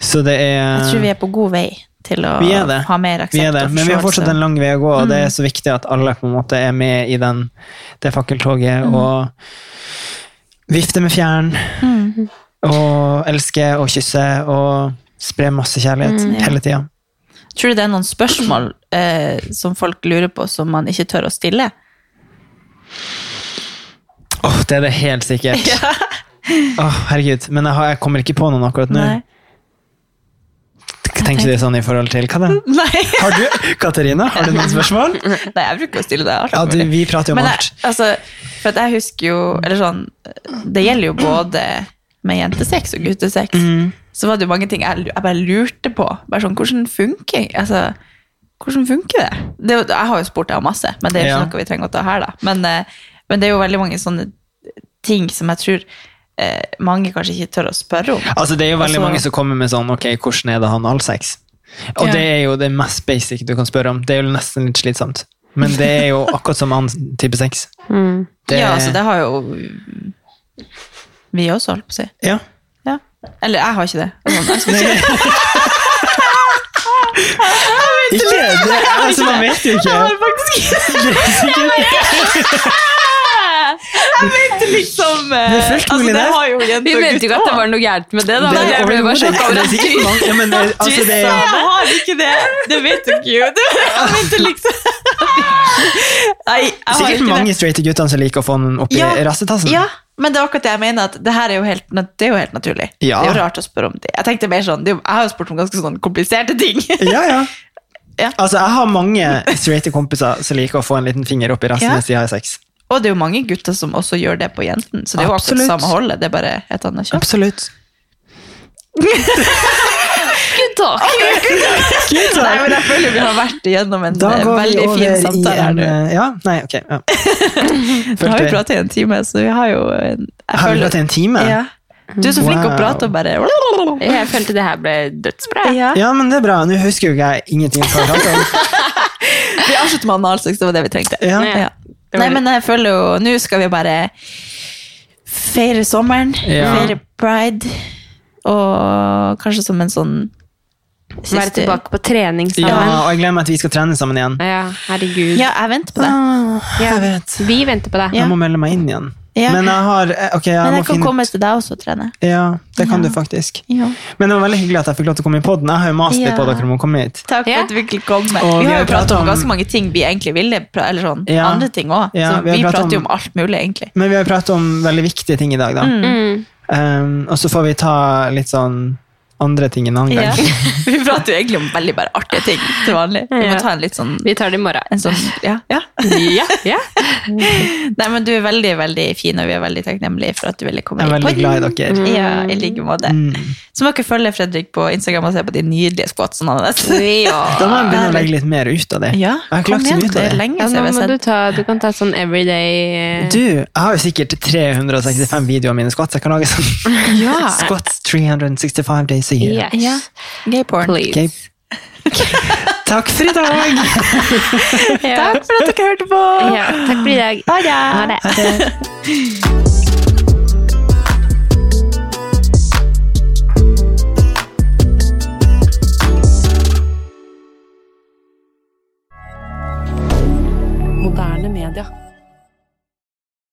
Så det er jeg tror vi er på god vei til å det. ha mer aksept Vi er det, men vi har fortsatt en lang vei å gå, og det Mm. er så viktig at alle på en måte er med i den, det fakkeltoget Mm. og vifter med fjæren. Mm. Og elske og kysse og spre masse kjærlighet Mm, ja. hele tida. Tror du det er noen spørsmål eh, som folk lurer på, som man ikke tør å stille? Åh, det er det helt sikkert. Åh, herregud. Men jeg, har, jeg kommer ikke på noen akkurat nå. Nei. Tenker du sånn i forhold til hva da? Nei. Har du, Katarina, har du noen spørsmål? Nei, jeg bruker å stille det. Ja, du, vi prater jo om alt. altså, for jeg husker jo Eller sånn Det gjelder jo både med jentesex og guttesex. Mm. Så var det jo mange ting jeg, jeg bare lurte på. Bare sånn, Hvordan funker altså, hvordan funker det? det jeg har jo spurt deg om masse, men det er jo ikke Ja. noe vi trenger å ta her. da. Men, eh, men det er jo veldig mange sånne ting som jeg tror mange kanskje ikke tør å spørre om. Altså, det er jo veldig Altså- mange som kommer med sånn Ok, hvordan er det han allsex? Og Ja. det er jo det mest basic du kan spørre om. Det er jo nesten litt slitsomt. Men det er jo akkurat som annen type sex. Mm. Det, Ja, altså det har jo vi også, holdt på å si. ja. Ja. Eller jeg har ikke det. Jeg skal Nei, ikke det, altså, Man vet jo ikke. Jeg har faktisk Jeg mente liksom eh, Det er fullt altså, det det. har jo jenter Vi og mente jo ikke at det var noe gærent med det. da. Det men jeg ble bare sjokka over det at sikkert mange- ja, men, eh, altså, det er, Jeg har ikke det! Det vet du ikke jo. Det- Jeg mente liksom Nei, jeg har sikkert ikke mange det. straighte gutter som liker å få den opp i Ja, rassetassen. Ja, men det er akkurat det jeg mener, at det her er jo helt, nat- det er jo helt naturlig. Ja. Det er jo rart å spørre om det. Jeg tenkte mer sånn, det er jo- jeg har jo spurt om ganske sånn kompliserte ting. Ja, ja. Ja. Altså, jeg har mange straighte kompiser som liker å få en liten finger opp i rassen Ja. mens de har sex. Og det er jo mange gutter som også gjør det på jenten, så det er jo akkurat samme holdet, det er bare et annet kjønn. Absolutt. Good talk. Nei, men jeg føler vi har vært igjennom en Da eh, veldig fin samtale her nå. eh, Ja, nei, ok. Ja. Nå har vi pratet i en time, så vi har jo en, jeg Har vi pratet i en time? Ja. Du er så flink å Wow. prate og bare Jeg følte det her ble dødsbra. ja. Ja, men det er bra. Nå husker jo ikke jeg ingenting vi. Vi avslutter med analsex, det var det vi trengte. Ja. Ja. Nei, men jeg føler jo Nå skal vi bare feire sommeren, Ja. feire pride, og kanskje som en sånn Være tilbake på trening Ja, og jeg glemmer at vi skal trene sammen igjen. Ja, herregud. Ja, jeg venter på det. Ah, jeg vet. Vi venter på deg. Ja. Jeg må melde meg inn igjen. Ja. Men jeg har eh, Ok, jeg Men må jeg kan finne komme til deg også og trene. Ja, det kan Ja. du faktisk. Ja. Men det var veldig hyggelig at jeg fikk lov til å komme i poden. Jeg har jo mast litt Ja. på dere om å komme hit. Takk for Ja. at du fikk komme. Og vi har jo pratet om om- ganske mange ting vi egentlig ville, eller sånn, Ja. andre ting òg. Ja, så vi vi, prater jo om- om alt mulig, egentlig. Men vi har pratet om veldig viktige ting i dag, da. Mm. Um, og så får vi ta litt sånn andre ting en annen gang. Ja. vi prater jo egentlig om veldig bare artige ting til vanlig. Vi må ta en litt sånn, Vi tar det i morgen. en sånn ja, ja. Ja, ja. Nei, men du er veldig, veldig fin, og vi er veldig takknemlige for at du ville komme Jeg er veldig glad i dere. Ja, i like måte. Mm. Så må dere følge Fredrik på Instagram og se på de nydelige squatsene hans. Da må jeg begynne å legge litt mer ut av det. Ja, jeg har ikke lagt så mye ut av det. lenge Ja, nå må du, ta, du kan ta sånn everyday eh, Du, jeg har jo sikkert 365 videoer av mine squats. Jeg kan lage sånn Ja. squats 365 days sier. Yes. Ja. Gay porn. Gay... takk for i dag! ja. Takk for at dere hørte på! Ja, takk for i dag. Ha det! Ha det. Ha det. moderne media.